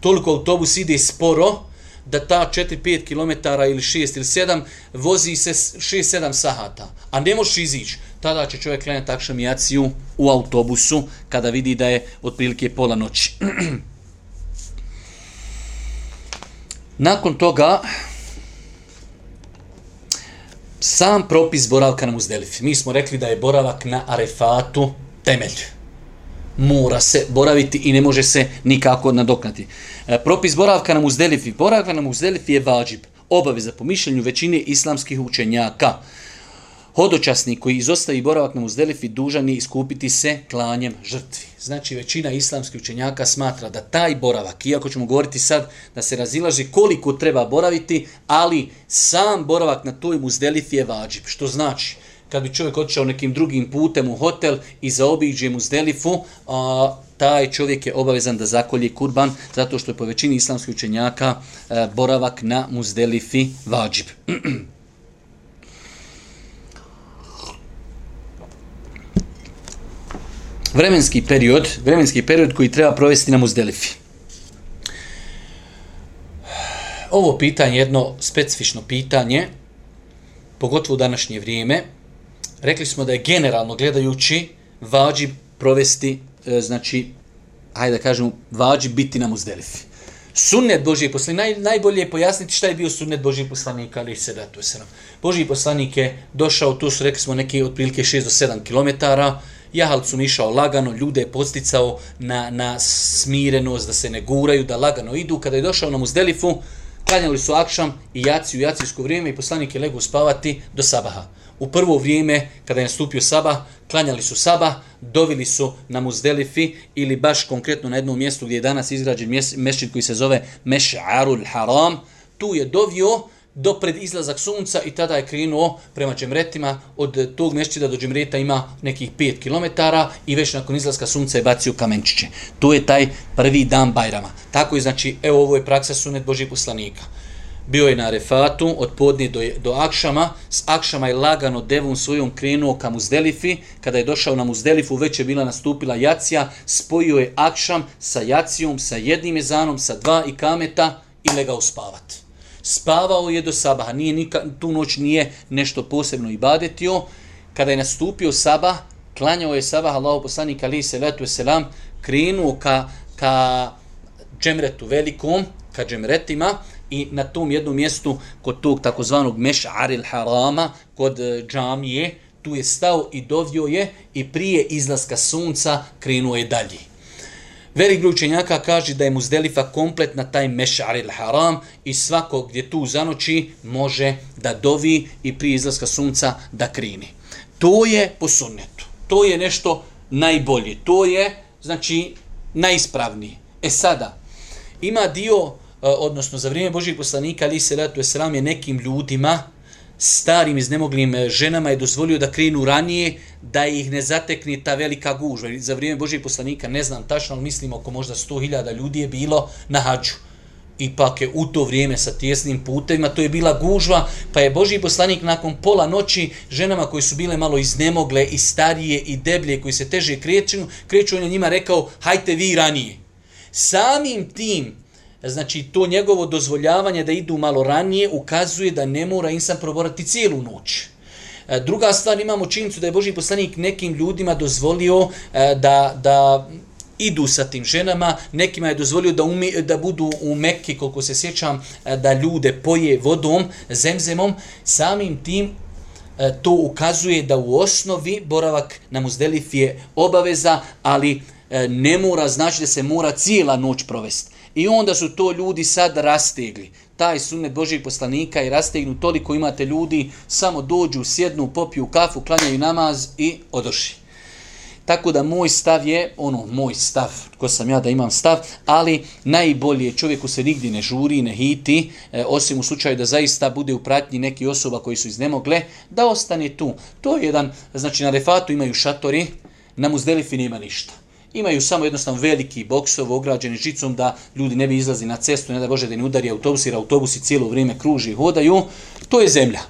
Toliko autobus ide sporo da ta 4-5 km ili 6 ili 7 vozi se 6-7 sahata. A ne možeš izići tada će čovjek klanjati akšam jaciju u autobusu kada vidi da je otprilike pola noći. Nakon toga, sam propis boravka na Muzdelifi. Mi smo rekli da je boravak na Arefatu temelj. Mora se boraviti i ne može se nikako nadoknati. E, propis boravka na Muzdelifi. Boravka na Muzdelifi je vađib. Obaveza po mišljenju većine islamskih učenjaka. Hodočasnik koji izostavi boravak na Muzdelifi dužan je iskupiti se klanjem žrtvi. Znači većina islamskih učenjaka smatra da taj boravak, iako ćemo govoriti sad da se razilaži koliko treba boraviti, ali sam boravak na toj Muzdelifi je vađib. Što znači, kad bi čovjek otišao nekim drugim putem u hotel i zaobiđe Muzdelifu, a, taj čovjek je obavezan da zakolje kurban, zato što je po većini islamskih učenjaka a, boravak na Muzdelifi vađib. vremenski period, vremenski period koji treba provesti na Muzdelifi. Ovo pitanje je jedno specifično pitanje, pogotovo u današnje vrijeme. Rekli smo da je generalno gledajući vađi provesti, e, znači, hajde da kažemo, vađi biti na Muzdelifi. Sunnet Božije poslanika, naj, najbolje je pojasniti šta je bio sunnet Božije poslanika, ali se da to je nam. Božiji poslanik je došao, tu su rekli smo neki otprilike 6 do 7 kilometara, jahalcom išao lagano, ljude je posticao na, na smirenost, da se ne guraju, da lagano idu. Kada je došao na Muzdelifu, klanjali su akšam i jaci u jacijsko vrijeme i poslanik je legu spavati do sabaha. U prvo vrijeme, kada je nastupio sabah, klanjali su sabah, dovili su na Muzdelifi ili baš konkretno na jednom mjestu gdje je danas izgrađen mešćin koji se zove Meš'arul Haram. Tu je dovio do pred izlazak sunca i tada je krenuo prema džemretima. Od tog mešćida do džemreta ima nekih 5 km i već nakon izlaska sunca je bacio kamenčiće. To je taj prvi dan Bajrama. Tako je, znači, evo ovo je praksa sunet Božih poslanika. bio je na Refatu od podnije do, do Akšama, s Akšama je lagano devom svojom krenuo ka Muzdelifi, kada je došao na Muzdelifu, već je bila nastupila Jacija, spojio je Akšam sa Jacijom, sa jednim ezanom, sa dva i kameta i legao spavat. Spavao je do sabaha, nije nika, tu noć nije nešto posebno ibadetio. Kada je nastupio sabah, klanjao je sabah, Allahu poslanik ali se letu selam, krenuo ka, ka džemretu velikom, ka džemretima, i na tom jednom mjestu kod tog takozvanog meš'aril harama, kod e, džamije, tu je stao i dovio je i prije izlaska sunca krenuo je dalje. Velik broj učenjaka kaže da je Muzdelifa kompletna taj meš'aril haram i svako gdje tu zanoći može da dovi i prije izlaska sunca da krini. To je po sunnetu. To je nešto najbolje. To je, znači, najispravnije. E sada, ima dio eh, odnosno za vrijeme Božih poslanika, ali se letu esram je nekim ljudima, starim iznemoglim e, ženama je dozvolio da krenu ranije, da ih ne zatekni ta velika gužva. Za vrijeme Božih poslanika, ne znam tačno, ali mislim oko možda 100.000 ljudi je bilo na hađu. Ipak je u to vrijeme sa tjesnim putevima, to je bila gužva, pa je Božji poslanik nakon pola noći ženama koji su bile malo iznemogle i starije i deblje, koji se teže kreću, kreću on je njima rekao, hajte vi ranije. Samim tim, znači to njegovo dozvoljavanje da idu malo ranije ukazuje da ne mora insan proborati cijelu noć. E, druga stvar, imamo činjenicu da je Boži poslanik nekim ljudima dozvolio e, da, da idu sa tim ženama, nekima je dozvolio da, umi, da budu u Mekke, koliko se sjećam, e, da ljude poje vodom, zemzemom, samim tim to ukazuje da u osnovi boravak na Muzdelifi je obaveza, ali ne mora znači da se mora cijela noć provesti. I onda su to ljudi sad rastegli. Taj sunnet Božijeg poslanika je rastegnu toliko imate ljudi, samo dođu, sjednu, popiju kafu, klanjaju namaz i odoši. Tako da moj stav je, ono, moj stav, ko sam ja da imam stav, ali najbolje čovjeku se nigdje ne žuri, ne hiti, e, osim u slučaju da zaista bude u pratnji neki osoba koji su iznemogle, da ostane tu. To je jedan, znači na refatu imaju šatori, na muzdelifi nema ništa imaju samo jednostavno veliki boksov ograđeni žicom da ljudi ne bi izlazi na cestu, ne da Bože da ne udari autobus, jer autobusi cijelo vrijeme kruži i hodaju, to je zemlja.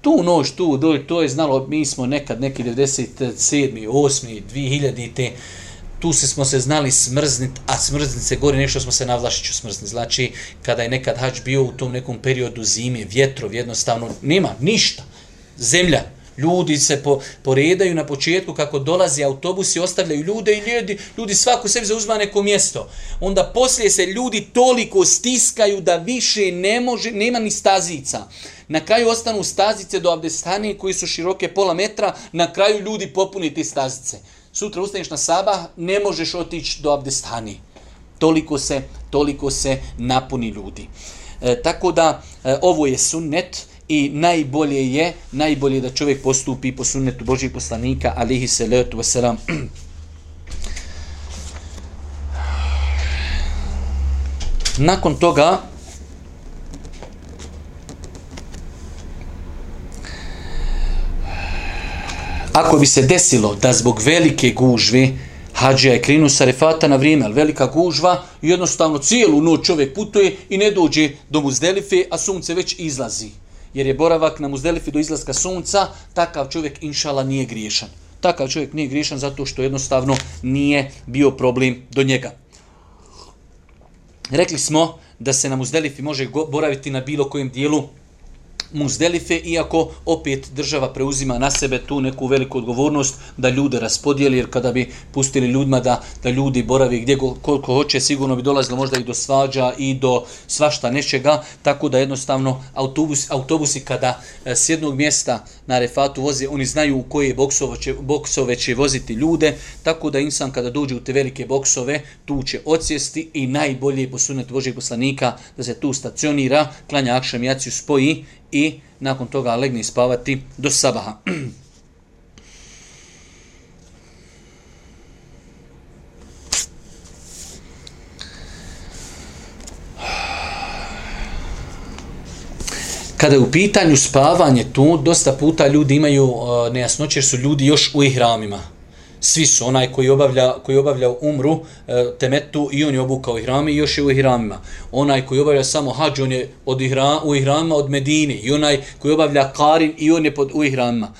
Tu noć, tu dolje, to je znalo, mi smo nekad neki 97. 8. 2000. Te, tu se smo se znali smrznit, a smrznit se gori nešto smo se na Vlašiću smrznit. Znači, kada je nekad hač bio u tom nekom periodu zime, vjetrov, jednostavno, nema ništa. Zemlja. Ljudi se po, poredaju na početku kako dolazi autobus i ostavljaju ljude i ljudi, ljudi svako sebi zauzma neko mjesto. Onda poslije se ljudi toliko stiskaju da više ne može, nema ni stazica. Na kraju ostanu stazice do Abdestane koji su široke pola metra, na kraju ljudi popuni te stazice. Sutra ustaniš na sabah, ne možeš otići do Abdestane. Toliko se, toliko se napuni ljudi. E, tako da, e, ovo je sunnet, i najbolje je najbolje da čovjek postupi po sunnetu Božih poslanika alihi salatu wasalam nakon toga ako bi se desilo da zbog velike gužve hađija je krinu sa refata na vrijeme, ali velika gužva i jednostavno cijelu noć čovjek putuje i ne dođe do muzdelife, a sunce već izlazi jer je boravak na muzdelifi do izlaska sunca, takav čovjek inšala nije griješan. Takav čovjek nije griješan zato što jednostavno nije bio problem do njega. Rekli smo da se na muzdelifi može boraviti na bilo kojem dijelu Muzdelife, iako opet država preuzima na sebe tu neku veliku odgovornost da ljude raspodijeli, jer kada bi pustili ljudima da, da ljudi boravi gdje koliko hoće, sigurno bi dolazilo možda i do svađa i do svašta nečega, tako da jednostavno autobus, autobusi kada e, s jednog mjesta na refatu voze, oni znaju u koje boksove će, boksove će voziti ljude, tako da insan kada dođe u te velike boksove, tu će odsjesti i najbolje posunet Božeg poslanika da se tu stacionira, klanja akšam jaciju spoji i nakon toga legni spavati do sabaha. Kada je u pitanju spavanje tu, dosta puta ljudi imaju uh, nejasnoće jer su ljudi još u ihramima. Svi su onaj koji obavlja, koji obavlja umru, e, temetu i on je obukao ihrami i još je u ihramima. Onaj koji obavlja samo hađ, on je od ihra, u ihramima od Medine. I onaj koji obavlja karin i on je pod, u ihramima.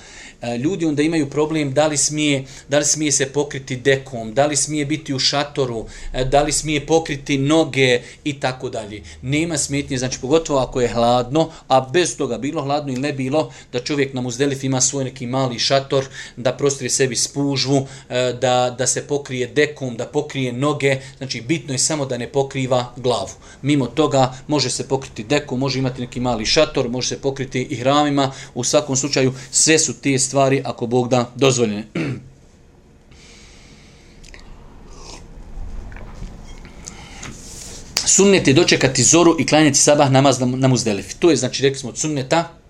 E, ljudi onda imaju problem da li smije da li smije se pokriti dekom, da li smije biti u šatoru, e, da li smije pokriti noge i tako dalje. Nema smetnje, znači pogotovo ako je hladno, a bez toga bilo hladno ili ne bilo, da čovjek na Muzdelif ima svoj neki mali šator, da prostri sebi spužvu, e, da, da se pokrije dekom, da pokrije noge, znači bitno je samo da ne pokriva glavu. Mimo toga može se pokriti dekom, može imati neki mali šator, može se pokriti i hramima, u svakom slučaju sve su te stvari, ako Bog da, dozvoljene. Sunnet je dočekati zoru i klanjati sabah namaz na muzdelifi. To je, znači, rekli smo od sunneta,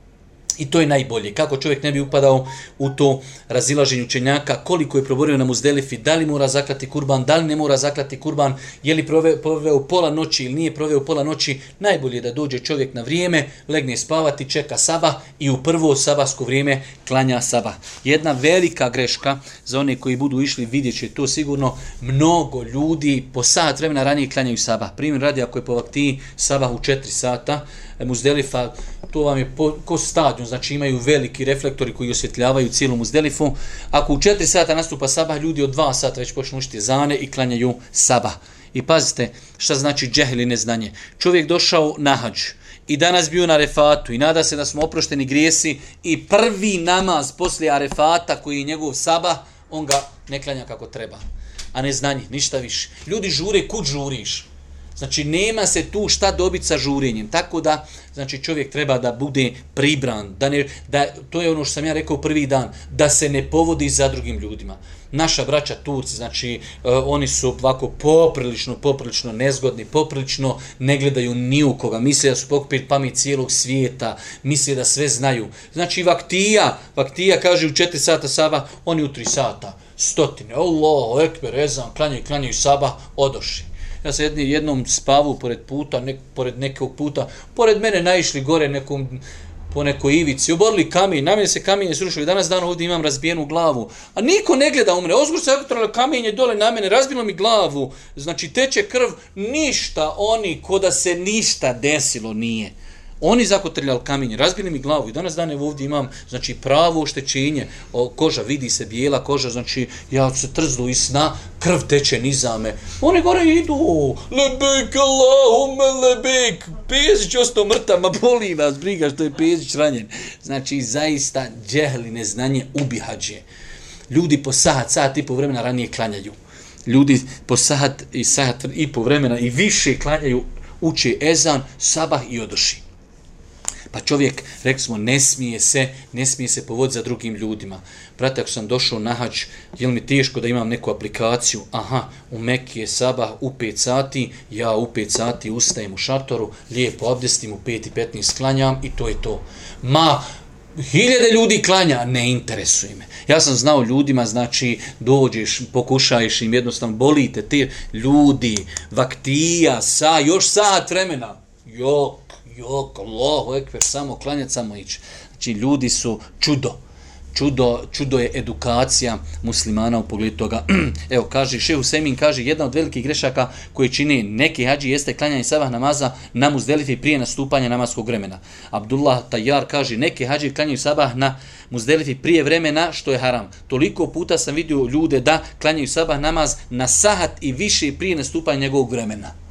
I to je najbolje. Kako čovjek ne bi upadao u to razilaženje učenjaka, koliko je proborio na muzdelifi, da li mora zaklati kurban, da li ne mora zaklati kurban, je li proveo, proveo pola noći ili nije proveo pola noći, najbolje je da dođe čovjek na vrijeme, legne spavati, čeka saba i u prvo sabasko vrijeme klanja saba. Jedna velika greška za one koji budu išli vidjet će to sigurno, mnogo ljudi po sat vremena ranije klanjaju saba. Primjer radi ako je po vakti saba u 4 sata, E, muzdelifa, to vam je po, ko stadion, znači imaju veliki reflektori koji osvjetljavaju cijelu muzdelifu. Ako u 4 sata nastupa sabah, ljudi od 2 sata već počnu učiti zane i klanjaju sabah. I pazite šta znači džehil i neznanje. Čovjek došao na hađ i danas bio na refatu i nada se da smo oprošteni grijesi i prvi namaz poslije arefata koji je njegov sabah, on ga ne klanja kako treba. A ne znanje, ništa više. Ljudi žure, kud žuriš? Znači, nema se tu šta dobiti sa žurenjem. Tako da, znači, čovjek treba da bude pribran. Da ne, da, to je ono što sam ja rekao prvi dan. Da se ne povodi za drugim ljudima. Naša braća Turci, znači, uh, oni su ovako poprilično, poprilično nezgodni, poprilično ne gledaju ni u koga. Misle da su pokupili pamet cijelog svijeta. Misle da sve znaju. Znači, vaktija, vaktija kaže u 4 sata saba, oni u 3 sata. Stotine. Allah, ekber, ezan, klanjaju, klanjaju saba, odoši ja sam jedni, jednom spavu pored puta, nek, pored nekog puta, pored mene naišli gore nekom, po nekoj ivici, oborili kamen, na mene se kamenje srušili, danas dan ovdje imam razbijenu glavu, a niko ne gleda u mene, ozgur se elektrona kamenje dole na mene, razbilo mi glavu, znači teče krv, ništa, oni, ko da se ništa desilo nije. Oni zakotrljali kamenje, razbili mi glavu i danas dane ovdje imam znači pravo oštećenje, o, koža vidi se bijela koža, znači ja se trzlu i sna, krv teče nizame. Oni gore idu, lebek Allahume lebek, Pezić ostao mrtav, ma boli vas, briga što je Pezić ranjen. Znači zaista džehli neznanje ubihađe. Ljudi po sat, sat i po vremena ranije klanjaju. Ljudi po sat i sat i po vremena i više klanjaju, uče ezan, sabah i odoši. Pa čovjek, rekli smo, ne smije se, ne smije se povoditi za drugim ljudima. Brate, ako sam došao na hađ, je mi teško da imam neku aplikaciju? Aha, u Mekije je sabah u 5 sati, ja u 5 sati ustajem u šatoru, lijepo abdestim u 5 i 15 sklanjam i to je to. Ma, hiljade ljudi klanja, ne interesuje me. Ja sam znao ljudima, znači, dođeš, pokušaješ im, jednostavno, bolite te ljudi, vaktija, sa, još sat vremena, jok, jok, Allahu ekber, samo klanjati, samo ići. Znači, ljudi su čudo. Čudo, čudo je edukacija muslimana u pogledu toga. Evo, kaže, šehu Semin kaže, jedna od velikih grešaka koji čini neki hađi jeste klanjanje sabah namaza na muzdelifi prije nastupanja namaskog vremena. Abdullah Tajar kaže, neki hađi klanjaju sabah na muzdelifi prije vremena, što je haram. Toliko puta sam vidio ljude da klanjaju sabah namaz na sahat i više prije nastupanja njegovog vremena.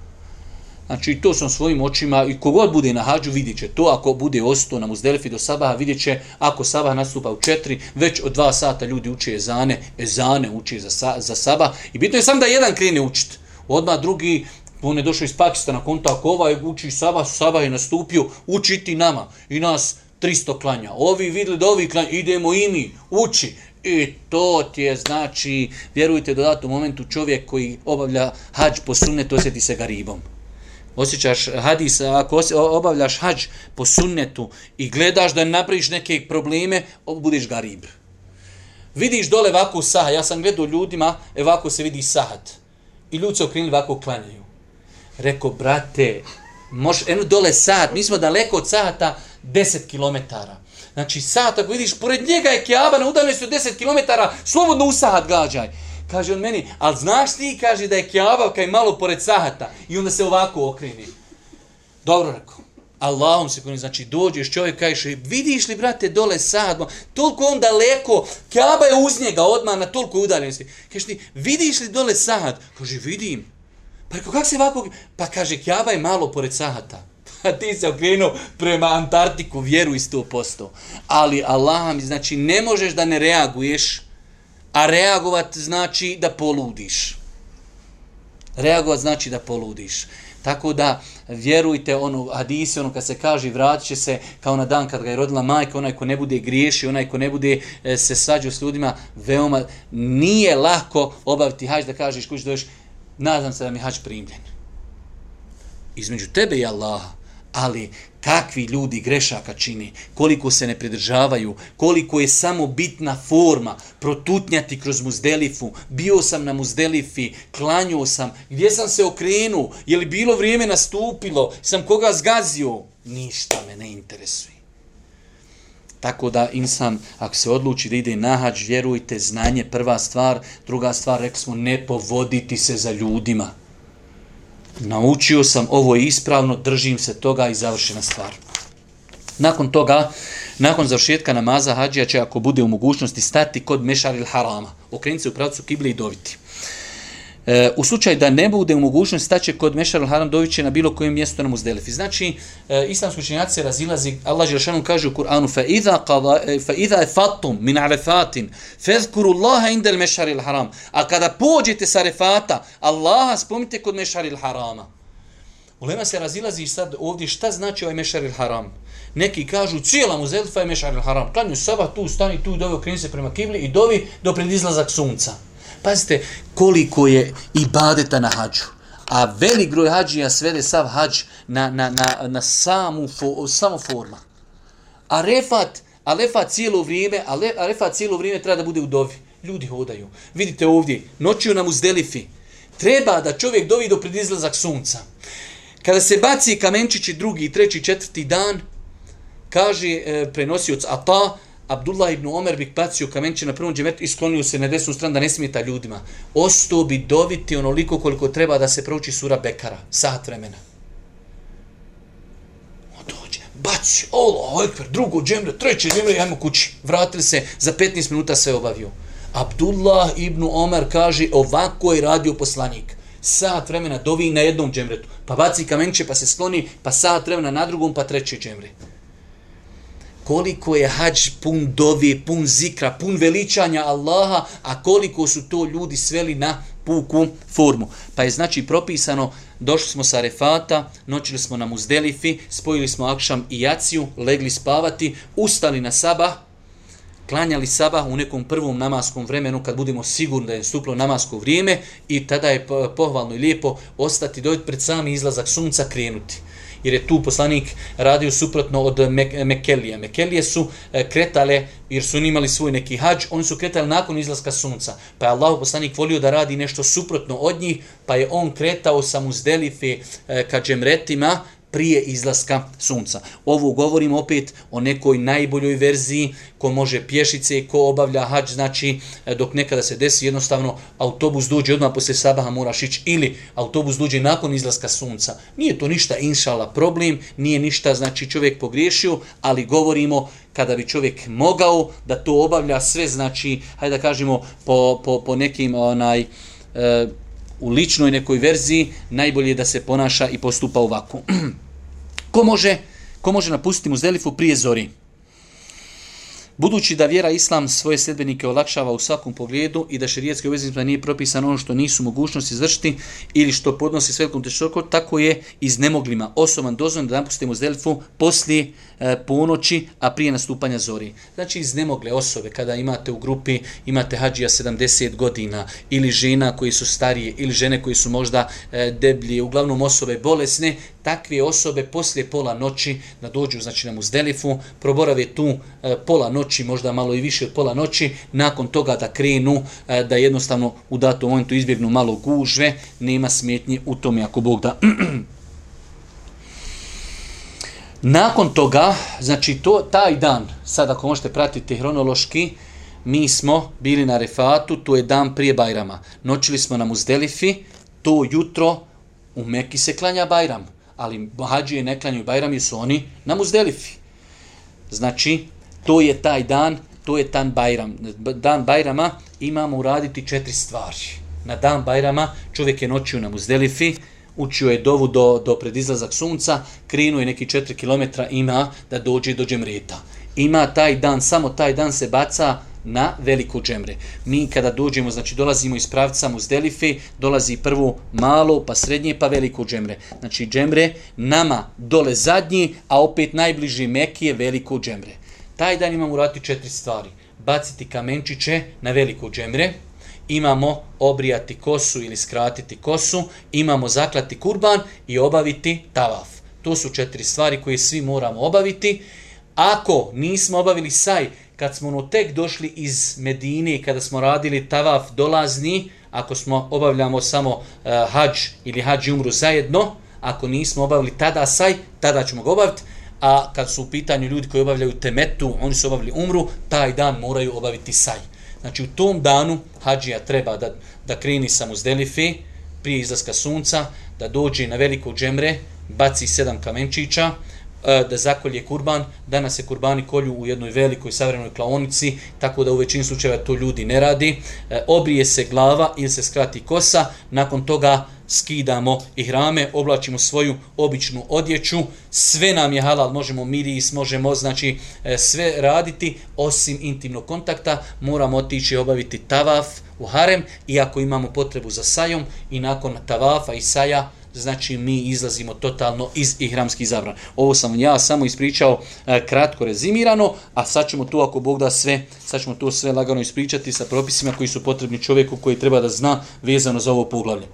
Znači, to sam svojim očima, i kogod bude na hađu, vidjet će to. Ako bude ostao na muzdelifi do sabaha, vidjet će, ako sabah nastupa u četiri, već od dva sata ljudi uče ezane, ezane uče za, za sabah. I bitno je sam da jedan krene učit. Odmah drugi, on je došao iz Pakistana, konta, ako ovaj uči sabah, sabah je nastupio, učiti nama. I nas 300 klanja. Ovi videli da ovi klanja, idemo i mi, uči. I to ti je, znači, vjerujte, do momentu čovjek koji obavlja hađ po sunnetu, osjeti se ga ribom osjećaš hadis, ako obavljaš hađ po sunnetu i gledaš da napraviš neke probleme, budeš garib. Vidiš dole ovako saha, ja sam gledao ljudima, ovako se vidi sahat. I ljudi se okrenili ovako klanjaju. Reko, brate, Može, eno dole sahat, mi smo daleko od sahata 10 km. Znači sahat, ako vidiš, pored njega je Kjaba na udaljenosti od 10 km, slobodno u sahat gađaj. Kaže on meni, ali znaš ti, kaže da je Kjaba kaj malo pored sahata. I onda se ovako okreni. Dobro rekao. Allahom se kojim, znači dođeš čovjek, kažeš, vidiš li, brate, dole sad, toliko on daleko, Kjaba je uz njega odmah na toliko udaljenosti. Kažeš ti, vidiš li dole sad? Kaže, vidim. Pa rekao, kako se ovako... Pa kaže, Kjaba je malo pored sahata. Pa ti se okrenuo prema Antarktiku, vjeruj 100%. Ali Allah mi, znači, ne možeš da ne reaguješ, a reagovat znači da poludiš. Reagovat znači da poludiš. Tako da, vjerujte, ono, hadisi, ono, kad se kaže, vratit će se kao na dan kad ga je rodila majka, onaj ko ne bude griješi, onaj ko ne bude e, se svađao s ljudima, veoma, nije lako obaviti hađ da kažeš, kući dođeš, nadam se da mi hađ primljen. Između tebe i Allaha, ali kakvi ljudi grešaka čini, koliko se ne pridržavaju, koliko je samo bitna forma protutnjati kroz muzdelifu, bio sam na muzdelifi, klanjuo sam, gdje sam se okrenuo, je li bilo vrijeme nastupilo, sam koga zgazio, ništa me ne interesuje. Tako da insan, ako se odluči da ide na hađ, vjerujte, znanje prva stvar, druga stvar, rekli smo, ne povoditi se za ljudima naučio sam ovo ispravno, držim se toga i završena stvar. Nakon toga, nakon završetka namaza, hađija će ako bude u mogućnosti stati kod mešaril harama, okrenuti se u pravcu kibli i doviti. E, u slučaju da ne bude u mogućnosti staće kod Mešar al-Haram doviće na bilo kojem mjestu na Muzdelifi. Znači, e, islamski učenjaci se razilazi, Allah Želšanu kaže u Kur'anu fa idha e, fatum min arefatin fezkuru Allaha indel Mešar al-Haram. A kada pođete sa refata, Allaha spomnite kod Mešar al-Harama. Ulema se razilazi sad ovdje šta znači ovaj Mešar al-Haram. Neki kažu cijela Muzdelifa je Mešar al-Haram. Klanju sabah tu, stani tu, dovi okreni se prema kibli i dovi do predizlazak sunca. Pazite koliko je ibadeta na hađu. A velik broj hađija svede sav hađ na, na, na, na samu, fo, samu forma. A refat, a refat cijelo vrijeme, a, le, cijelo vrijeme treba da bude u dovi. Ljudi hodaju. Vidite ovdje, noću nam uzdelifi. Treba da čovjek dovi do predizlazak sunca. Kada se baci kamenčići drugi, treći, četvrti dan, kaže e, prenosioc Ata, Abdullah ibn Omer bi bacio kamenče na prvom džemetu i sklonio se na desnu stranu da ne smeta ljudima. Ostao bi doviti onoliko koliko treba da se prouči sura Bekara. Sat vremena. On dođe, baci, Allah, ekber, drugo džemre, treće džemre, ajmo kući. Vratili se, za 15 minuta sve obavio. Abdullah ibn Omer kaže, ovako je radio poslanik. Sat vremena dovi na jednom džemretu. Pa baci kamenče, pa se skloni, pa sat vremena na drugom, pa treće džemre koliko je hađ pun dovi, pun zikra, pun veličanja Allaha, a koliko su to ljudi sveli na puku formu. Pa je znači propisano, došli smo sa Refata, noćili smo na Muzdelifi, spojili smo Akšam i Jaciju, legli spavati, ustali na Sabah, klanjali Sabah u nekom prvom namaskom vremenu kad budemo sigurni da je stuplo namasko vrijeme i tada je pohvalno i lijepo ostati dojeti pred sami izlazak sunca krenuti jer je tu poslanik radio suprotno od Mekelija. Mekelije su e, kretale, jer su imali svoj neki hađ, oni su kretali nakon izlaska sunca. Pa je Allah poslanik volio da radi nešto suprotno od njih, pa je on kretao sa muzdelife e, ka džemretima, prije izlaska sunca. Ovo govorim opet o nekoj najboljoj verziji ko može pješice, ko obavlja hađ, znači e, dok nekada se desi jednostavno autobus dođe odmah poslije sabaha moraš ići ili autobus dođe nakon izlaska sunca. Nije to ništa inšala problem, nije ništa znači čovjek pogriješio, ali govorimo kada bi čovjek mogao da to obavlja sve znači, hajde da kažemo po, po, po nekim onaj e, u ličnoj nekoj verziji, najbolje je da se ponaša i postupa ovako. ko može, ko može napustiti muzdelifu prije zori? Budući da vjera islam svoje sljedbenike olakšava u svakom pogledu i da šerijetski obveznicima nije propisano ono što nisu mogućnosti izvršiti ili što podnosi s velikom teškoćom, tako je iz nemoglima osoban dozvan da napustimo zdelifu poslije e, ponoći, a prije nastupanja zori. Znači iz nemogle osobe, kada imate u grupi, imate hađija 70 godina ili žena koji su starije ili žene koji su možda e, deblije, uglavnom osobe bolesne, takve osobe poslije pola noći da dođu znači na muzdelifu, proborave tu e, pola noći, možda malo i više od pola noći, nakon toga da krenu, e, da jednostavno u datom momentu izbjegnu malo gužve, nema smetnje u tome ako Bog da. Nakon toga, znači to taj dan, sad ako možete pratiti hronološki, mi smo bili na Refatu, to je dan prije Bajrama. Noćili smo na Muzdelifi, to jutro u Meki se klanja Bajram, ali hađije ne klanjaju Bajrami su oni na Muzdelifi. Znači, to je taj dan, to je dan Bajram. Dan Bajrama imamo uraditi četiri stvari. Na dan Bajrama čovjek je noćio na Muzdelifi, učio je dovu do, do predizlazak sunca, krenuo je neki 4 km ima da dođe do džemreta. Ima taj dan, samo taj dan se baca na veliku džemre. Mi kada dođemo, znači dolazimo iz pravca Muzdelife, dolazi prvo malo, pa srednje, pa veliku džemre. Znači džemre nama dole zadnji, a opet najbliži Meki je veliku džemre. Taj dan imamo urati četiri stvari. Baciti kamenčiće na veliku džemre, imamo obrijati kosu ili skratiti kosu, imamo zaklati kurban i obaviti tavaf. To su četiri stvari koje svi moramo obaviti. Ako nismo obavili saj, kad smo ono tek došli iz Medine, kada smo radili tavaf dolazni, ako smo obavljamo samo uh, hađ ili hađ umru zajedno, ako nismo obavili tada saj, tada ćemo ga obaviti, a kad su u pitanju ljudi koji obavljaju temetu, oni su obavili umru, taj dan moraju obaviti saj. Znači u tom danu hađija treba da, da kreni sa muzdelife prije izlaska sunca, da dođe na veliko džemre, baci sedam kamenčića, Eh, da zakolje kurban. Danas se kurbani kolju u jednoj velikoj savremenoj klaonici, tako da u većini slučajeva to ljudi ne radi. Eh, obrije se glava ili se skrati kosa, nakon toga skidamo i hrame, oblačimo svoju običnu odjeću, sve nam je halal, možemo miris, možemo znači eh, sve raditi, osim intimnog kontakta, moramo otići obaviti tavaf u harem, i ako imamo potrebu za sajom, i nakon tavafa i saja, znači mi izlazimo totalno iz ihramskih zabrana. Ovo sam ja samo ispričao e, kratko rezimirano, a sad ćemo tu ako Bog da sve, sad ćemo to sve lagano ispričati sa propisima koji su potrebni čovjeku koji treba da zna vezano za ovo poglavlje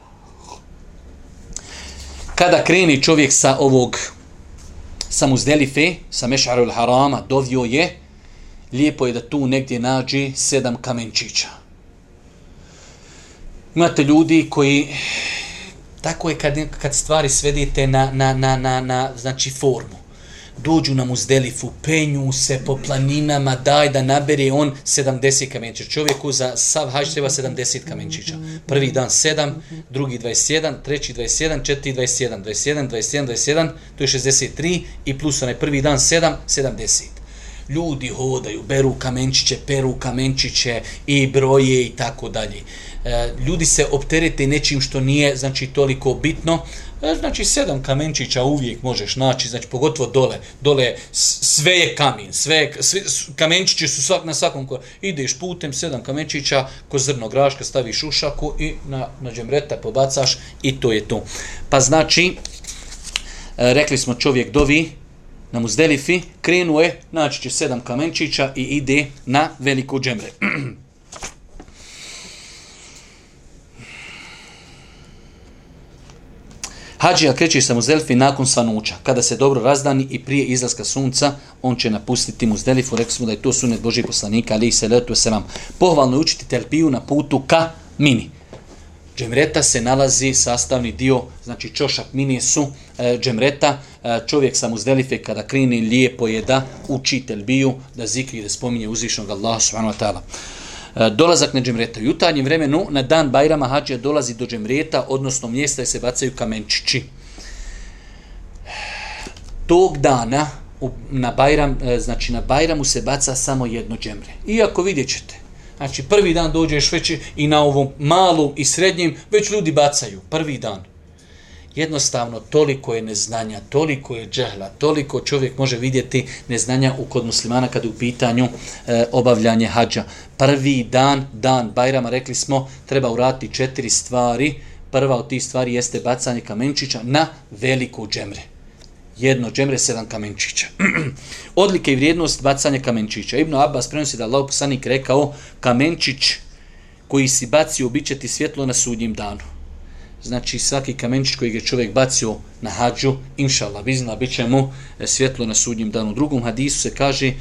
kada kreni čovjek sa ovog sa muzdelife, sa mešarul harama, dovio je, lijepo je da tu negdje nađe sedam kamenčića. Imate ljudi koji, tako je kad, kad stvari svedite na, na, na, na, na znači formu dođu na muzdelifu, penju se po planinama, daj da nabere on 70 kamenčića. Čovjeku za sav hađ treba 70 kamenčića. Prvi dan 7, drugi 21, treći 21, četiri 21, 21, 21, 21, to je 63 i plus onaj prvi dan 7, 70. Ljudi hodaju, beru kamenčiće, peru kamenčiće i broje i tako dalje. E, ljudi se opterete nečim što nije znači toliko bitno, E, znači, sedam kamenčića uvijek možeš naći, znači, pogotovo dole. Dole sve je kamin, sve, sve kamenčići su svak, na svakom ko ideš putem, sedam kamenčića, ko zrno graška staviš u šaku i na, na džemreta pobacaš i to je to. Pa znači, e, rekli smo čovjek dovi na muzdelifi, krenuje, naći će sedam kamenčića i ide na veliku džemre. Hadžija kreće sa Muzdelifi nakon svanuća. Kada se dobro razdani i prije izlaska sunca, on će napustiti Muzdelifu. Rekli smo da je to sunet Božih poslanika, ali i se letu se vam. Pohvalno je učiti terpiju na putu ka mini. Džemreta se nalazi sastavni dio, znači čošak mini su e, džemreta. E, čovjek sa Muzdelife kada krene lijepo je da uči telbiju, da zikri, da spominje uzvišnog Allaha subhanahu wa ta'ala. E, dolazak na džemreta. U jutarnjem vremenu na dan Bajrama hađija dolazi do džemreta, odnosno mjesta gdje se bacaju kamenčići. Tog dana na Bajram, e, znači na Bajramu se baca samo jedno džemre. Iako vidjet ćete, znači prvi dan dođeš već i na ovom malom i srednjem, već ljudi bacaju, prvi dan jednostavno toliko je neznanja, toliko je džehla, toliko čovjek može vidjeti neznanja u kod muslimana kada u pitanju e, obavljanje hađa. Prvi dan, dan Bajrama, rekli smo, treba urati četiri stvari. Prva od tih stvari jeste bacanje kamenčića na veliku džemre. Jedno džemre, sedam kamenčića. Odlike i vrijednost bacanja kamenčića. Ibn Abbas prenosi da Allah poslanik rekao kamenčić koji si bacio bit će ti svjetlo na sudnjim danu znači svaki kamenčić koji je čovjek bacio na hađu, inša Allah, bizna, bit će mu e, svjetlo na sudnjem danu. U drugom hadisu se kaže,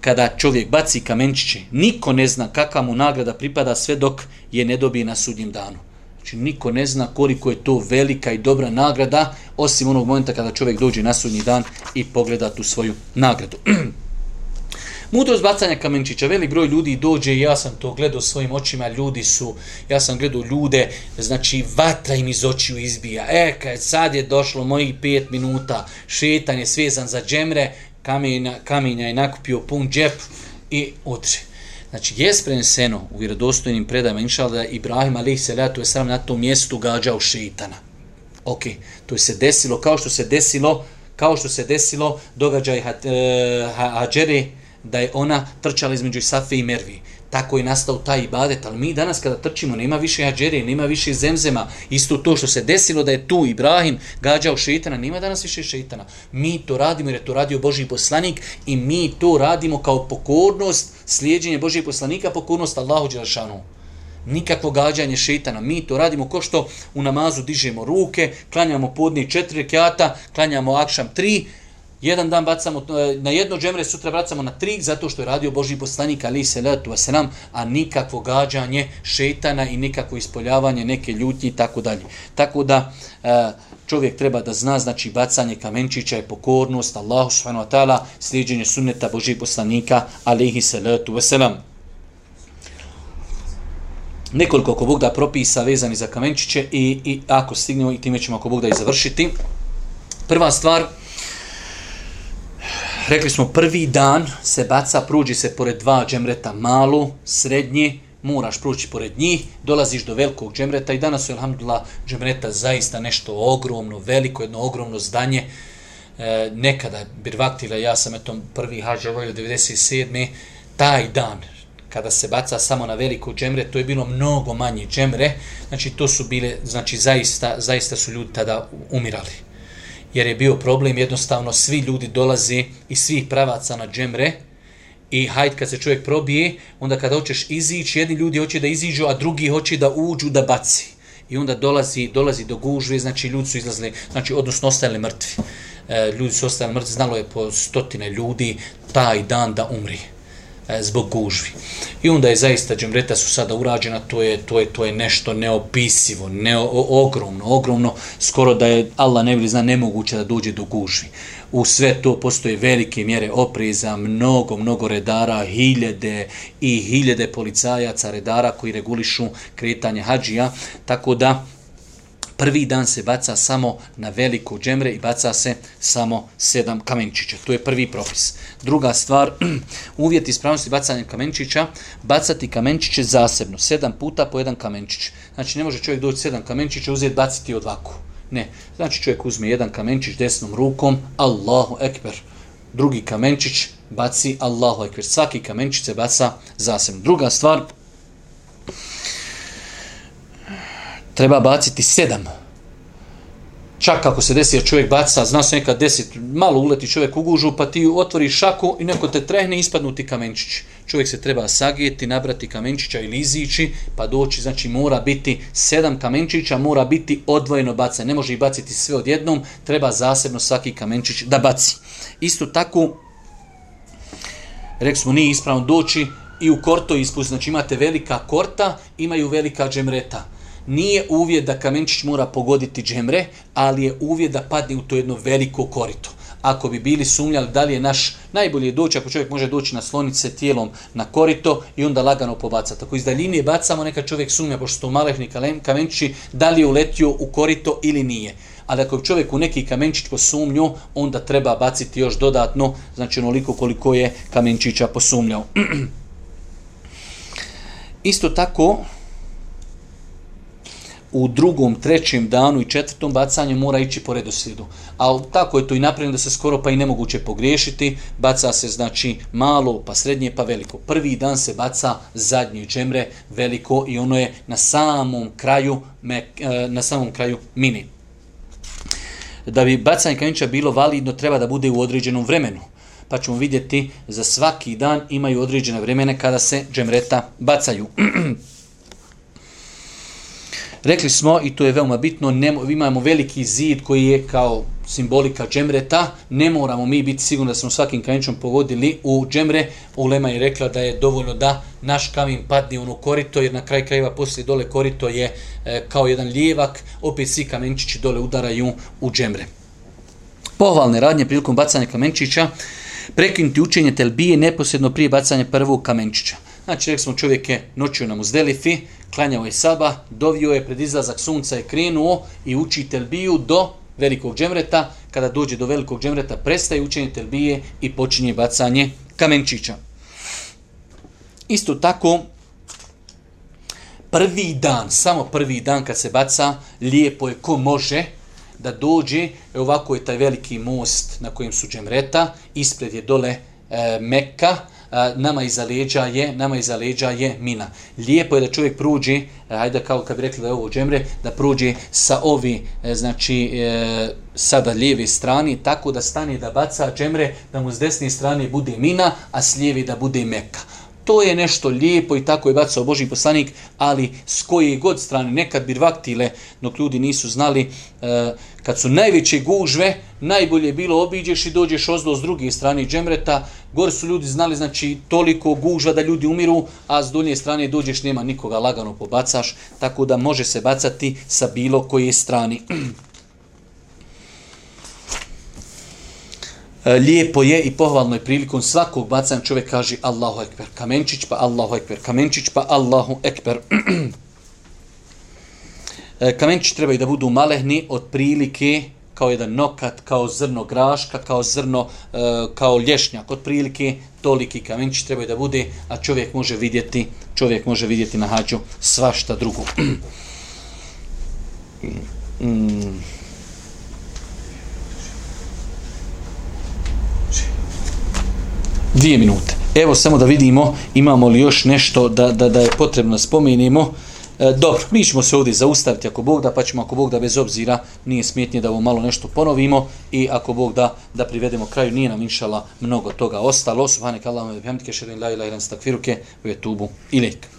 kada čovjek baci kamenčiće, niko ne zna kakva mu nagrada pripada sve dok je ne dobije na sudnjem danu. Znači, niko ne zna koliko je to velika i dobra nagrada, osim onog momenta kada čovjek dođe na sudnji dan i pogleda tu svoju nagradu. Mudrost bacanja kamenčića, velik broj ljudi dođe i ja sam to gledao svojim očima, ljudi su, ja sam gledao ljude, znači vatra im iz očiju izbija. E, kad sad je došlo mojih pet minuta, šetan je svezan za džemre, kamenja, kamenja je nakupio pun džep i odre. Znači, je preneseno u vjerodostojnim predajama, inšal da Ibrahim alaih salatu je sram na tom mjestu gađao šeitana. Ok, to je se desilo kao što se desilo, kao što se desilo događaj eh, Hadžere, ha, da je ona trčala između Safe i Mervi. Tako je nastao taj ibadet, ali mi danas kada trčimo, nema više hađere, nema više zemzema, isto to što se desilo da je tu Ibrahim gađao šeitana, nema danas više šeitana. Mi to radimo jer je to radio Boži poslanik i mi to radimo kao pokornost, slijedjenje Božih poslanika, pokornost Allahu Đelšanu. Nikakvo gađanje šeitana. Mi to radimo ko što u namazu dižemo ruke, klanjamo podni četiri rekata, klanjamo akšam tri, jedan dan bacamo e, na jedno džemre, sutra bacamo na tri, zato što je radio Boži poslanik, ali se letu nam, a nikakvo gađanje šetana i nikakvo ispoljavanje neke ljutnje i tako dalje. Tako da e, čovjek treba da zna, znači bacanje kamenčića je pokornost, Allahu subhanahu wa ta'ala, sliđenje sunneta Boži poslanika, alihi letu wasalam. Nekoliko ako Bog da propisa vezani za kamenčiće i, i ako stignemo i time ćemo ako Bog da i završiti. Prva stvar, rekli smo prvi dan se baca, pruđi se pored dva džemreta malu, srednji, moraš prući pored njih, dolaziš do velikog džemreta i danas su, alhamdulillah, džemreta zaista nešto ogromno, veliko, jedno ogromno zdanje. E, nekada, Birvaktila, ja sam eto prvi hađa ovaj 97. Taj dan, kada se baca samo na veliko džemre, to je bilo mnogo manje džemre, znači to su bile, znači zaista, zaista su ljudi tada umirali jer je bio problem jednostavno svi ljudi dolaze iz svih pravaca na džemre i hajde kad se čovjek probije, onda kada hoćeš izići, jedni ljudi hoće da iziđu, a drugi hoće da uđu da baci. I onda dolazi dolazi do gužve, znači ljudi su izlazili, znači odnosno ostali mrtvi. E, ljudi su ostali mrtvi, znalo je po stotine ljudi taj dan da umri. E, zbog gužvi. I onda je zaista džemreta su sada urađena, to je, to je, to je nešto neopisivo, ne, ogromno, ogromno, skoro da je Allah ne bili zna nemoguće da dođe do gužvi. U sve to postoje velike mjere opreza, mnogo, mnogo redara, hiljede i hiljede policajaca, redara koji regulišu kretanje hađija, tako da prvi dan se baca samo na veliko džemre i baca se samo sedam kamenčića. To je prvi propis. Druga stvar, uvjet ispravnosti bacanja kamenčića, bacati kamenčiće zasebno, sedam puta po jedan kamenčić. Znači ne može čovjek doći sedam kamenčića, uzeti, baciti odvaku. Ne. Znači čovjek uzme jedan kamenčić desnom rukom, Allahu ekber. Drugi kamenčić baci Allahu ekber. Svaki kamenčić se baca zasebno. Druga stvar, treba baciti sedam. Čak ako se desi, čovjek baca, zna se nekad deset, malo uleti čovjek u gužu, pa ti otvori šaku i neko te trehne ispadnuti kamenčić. Čovjek se treba sagijeti, nabrati kamenčića ili izići, pa doći, znači mora biti sedam kamenčića, mora biti odvojeno baca. Ne može ih baciti sve odjednom, treba zasebno svaki kamenčić da baci. Isto tako, rekli smo, nije ispravno doći i u korto ispust, znači imate velika korta, imaju velika džemreta nije uvjet da kamenčić mora pogoditi džemre, ali je uvjet da padne u to jedno veliko korito. Ako bi bili sumnjali da li je naš najbolje doći, ako čovjek može doći na slonice tijelom na korito i onda lagano pobacati. Ako iz daljine bacamo, neka čovjek sumnja, pošto su malehni kamenčići, da li je uletio u korito ili nije. Ali ako je čovjek u neki kamenčić posumnju, onda treba baciti još dodatno, znači onoliko koliko je kamenčića posumnjao. Isto tako, u drugom, trećem danu i četvrtom bacanju mora ići po redoslijedu. A tako je to i napravljeno da se skoro pa i nemoguće pogriješiti. Baca se znači malo, pa srednje, pa veliko. Prvi dan se baca zadnji džemre veliko i ono je na samom kraju, me, e, na samom kraju mini. Da bi bacanje kamenča bilo validno, treba da bude u određenom vremenu. Pa ćemo vidjeti, za svaki dan imaju određene vremene kada se džemreta bacaju. Rekli smo, i to je veoma bitno, nemo, imamo veliki zid koji je kao simbolika džemreta, ne moramo mi biti sigurni da smo svakim kamenčom pogodili u džemre. Ulema je rekla da je dovoljno da naš kamen padne ono korito, jer na kraj krajeva poslije dole korito je e, kao jedan lijevak, opet svi kamenčići dole udaraju u džemre. Pohvalne radnje prilikom bacanja kamenčića, prekinuti učenje telbije neposredno prije bacanja prvog kamenčića. Znači, rekli smo čovjek je noćio na muzdelifi, klanjao je saba, dovio je pred izlazak sunca i krenuo i uči telbiju do velikog džemreta. Kada dođe do velikog džemreta, prestaje učenje telbije i počinje bacanje kamenčića. Isto tako, prvi dan, samo prvi dan kad se baca, lijepo je ko može da dođe, e ovako je taj veliki most na kojem su džemreta, ispred je dole e, Mekka, nama iza leđa je, nama iza leđa je mina. Lijepo je da čovjek pruđi, ajde kao kad bi rekli da je ovo džemre, da pruđi sa ovi, e, znači, e, sada lijeve strani, tako da stane da baca džemre, da mu s desne strane bude mina, a s lijeve da bude meka. To je nešto lijepo i tako je bacao Boži poslanik, ali s koje god strane, nekad birvaktile, dok ljudi nisu znali, e, kad su najveće gužve, najbolje bilo obiđeš i dođeš ozdo s druge strane džemreta, gore su ljudi znali, znači, toliko gužva da ljudi umiru, a s dolje strane dođeš, nema nikoga, lagano pobacaš, tako da može se bacati sa bilo koje strani. E, lijepo je i pohvalno je prilikom svakog bacanja čovjek kaže Allahu ekber kamenčić pa Allahu ekber kamenčić pa Allahu ekber e, kamenčići trebaju da budu malehni od prilike kao jedan nokat, kao zrno graška, kao zrno, e, kao lješnjak, od prilike toliki kamenčić trebaju da bude, a čovjek može vidjeti, čovjek može vidjeti na hađu svašta drugo. mm. Dvije minute. Evo samo da vidimo imamo li još nešto da, da, da je potrebno spomenimo. E, dobro, mi ćemo se ovdje zaustaviti ako Bog da, pa ćemo ako Bog da bez obzira nije smjetnije da ovo malo nešto ponovimo i ako Bog da, da privedemo kraju, nije nam inšala mnogo toga ostalo. Subhanak Allahumma bihamdike, šerin la ilaha illa anta astaghfiruke ve tubu ilaik.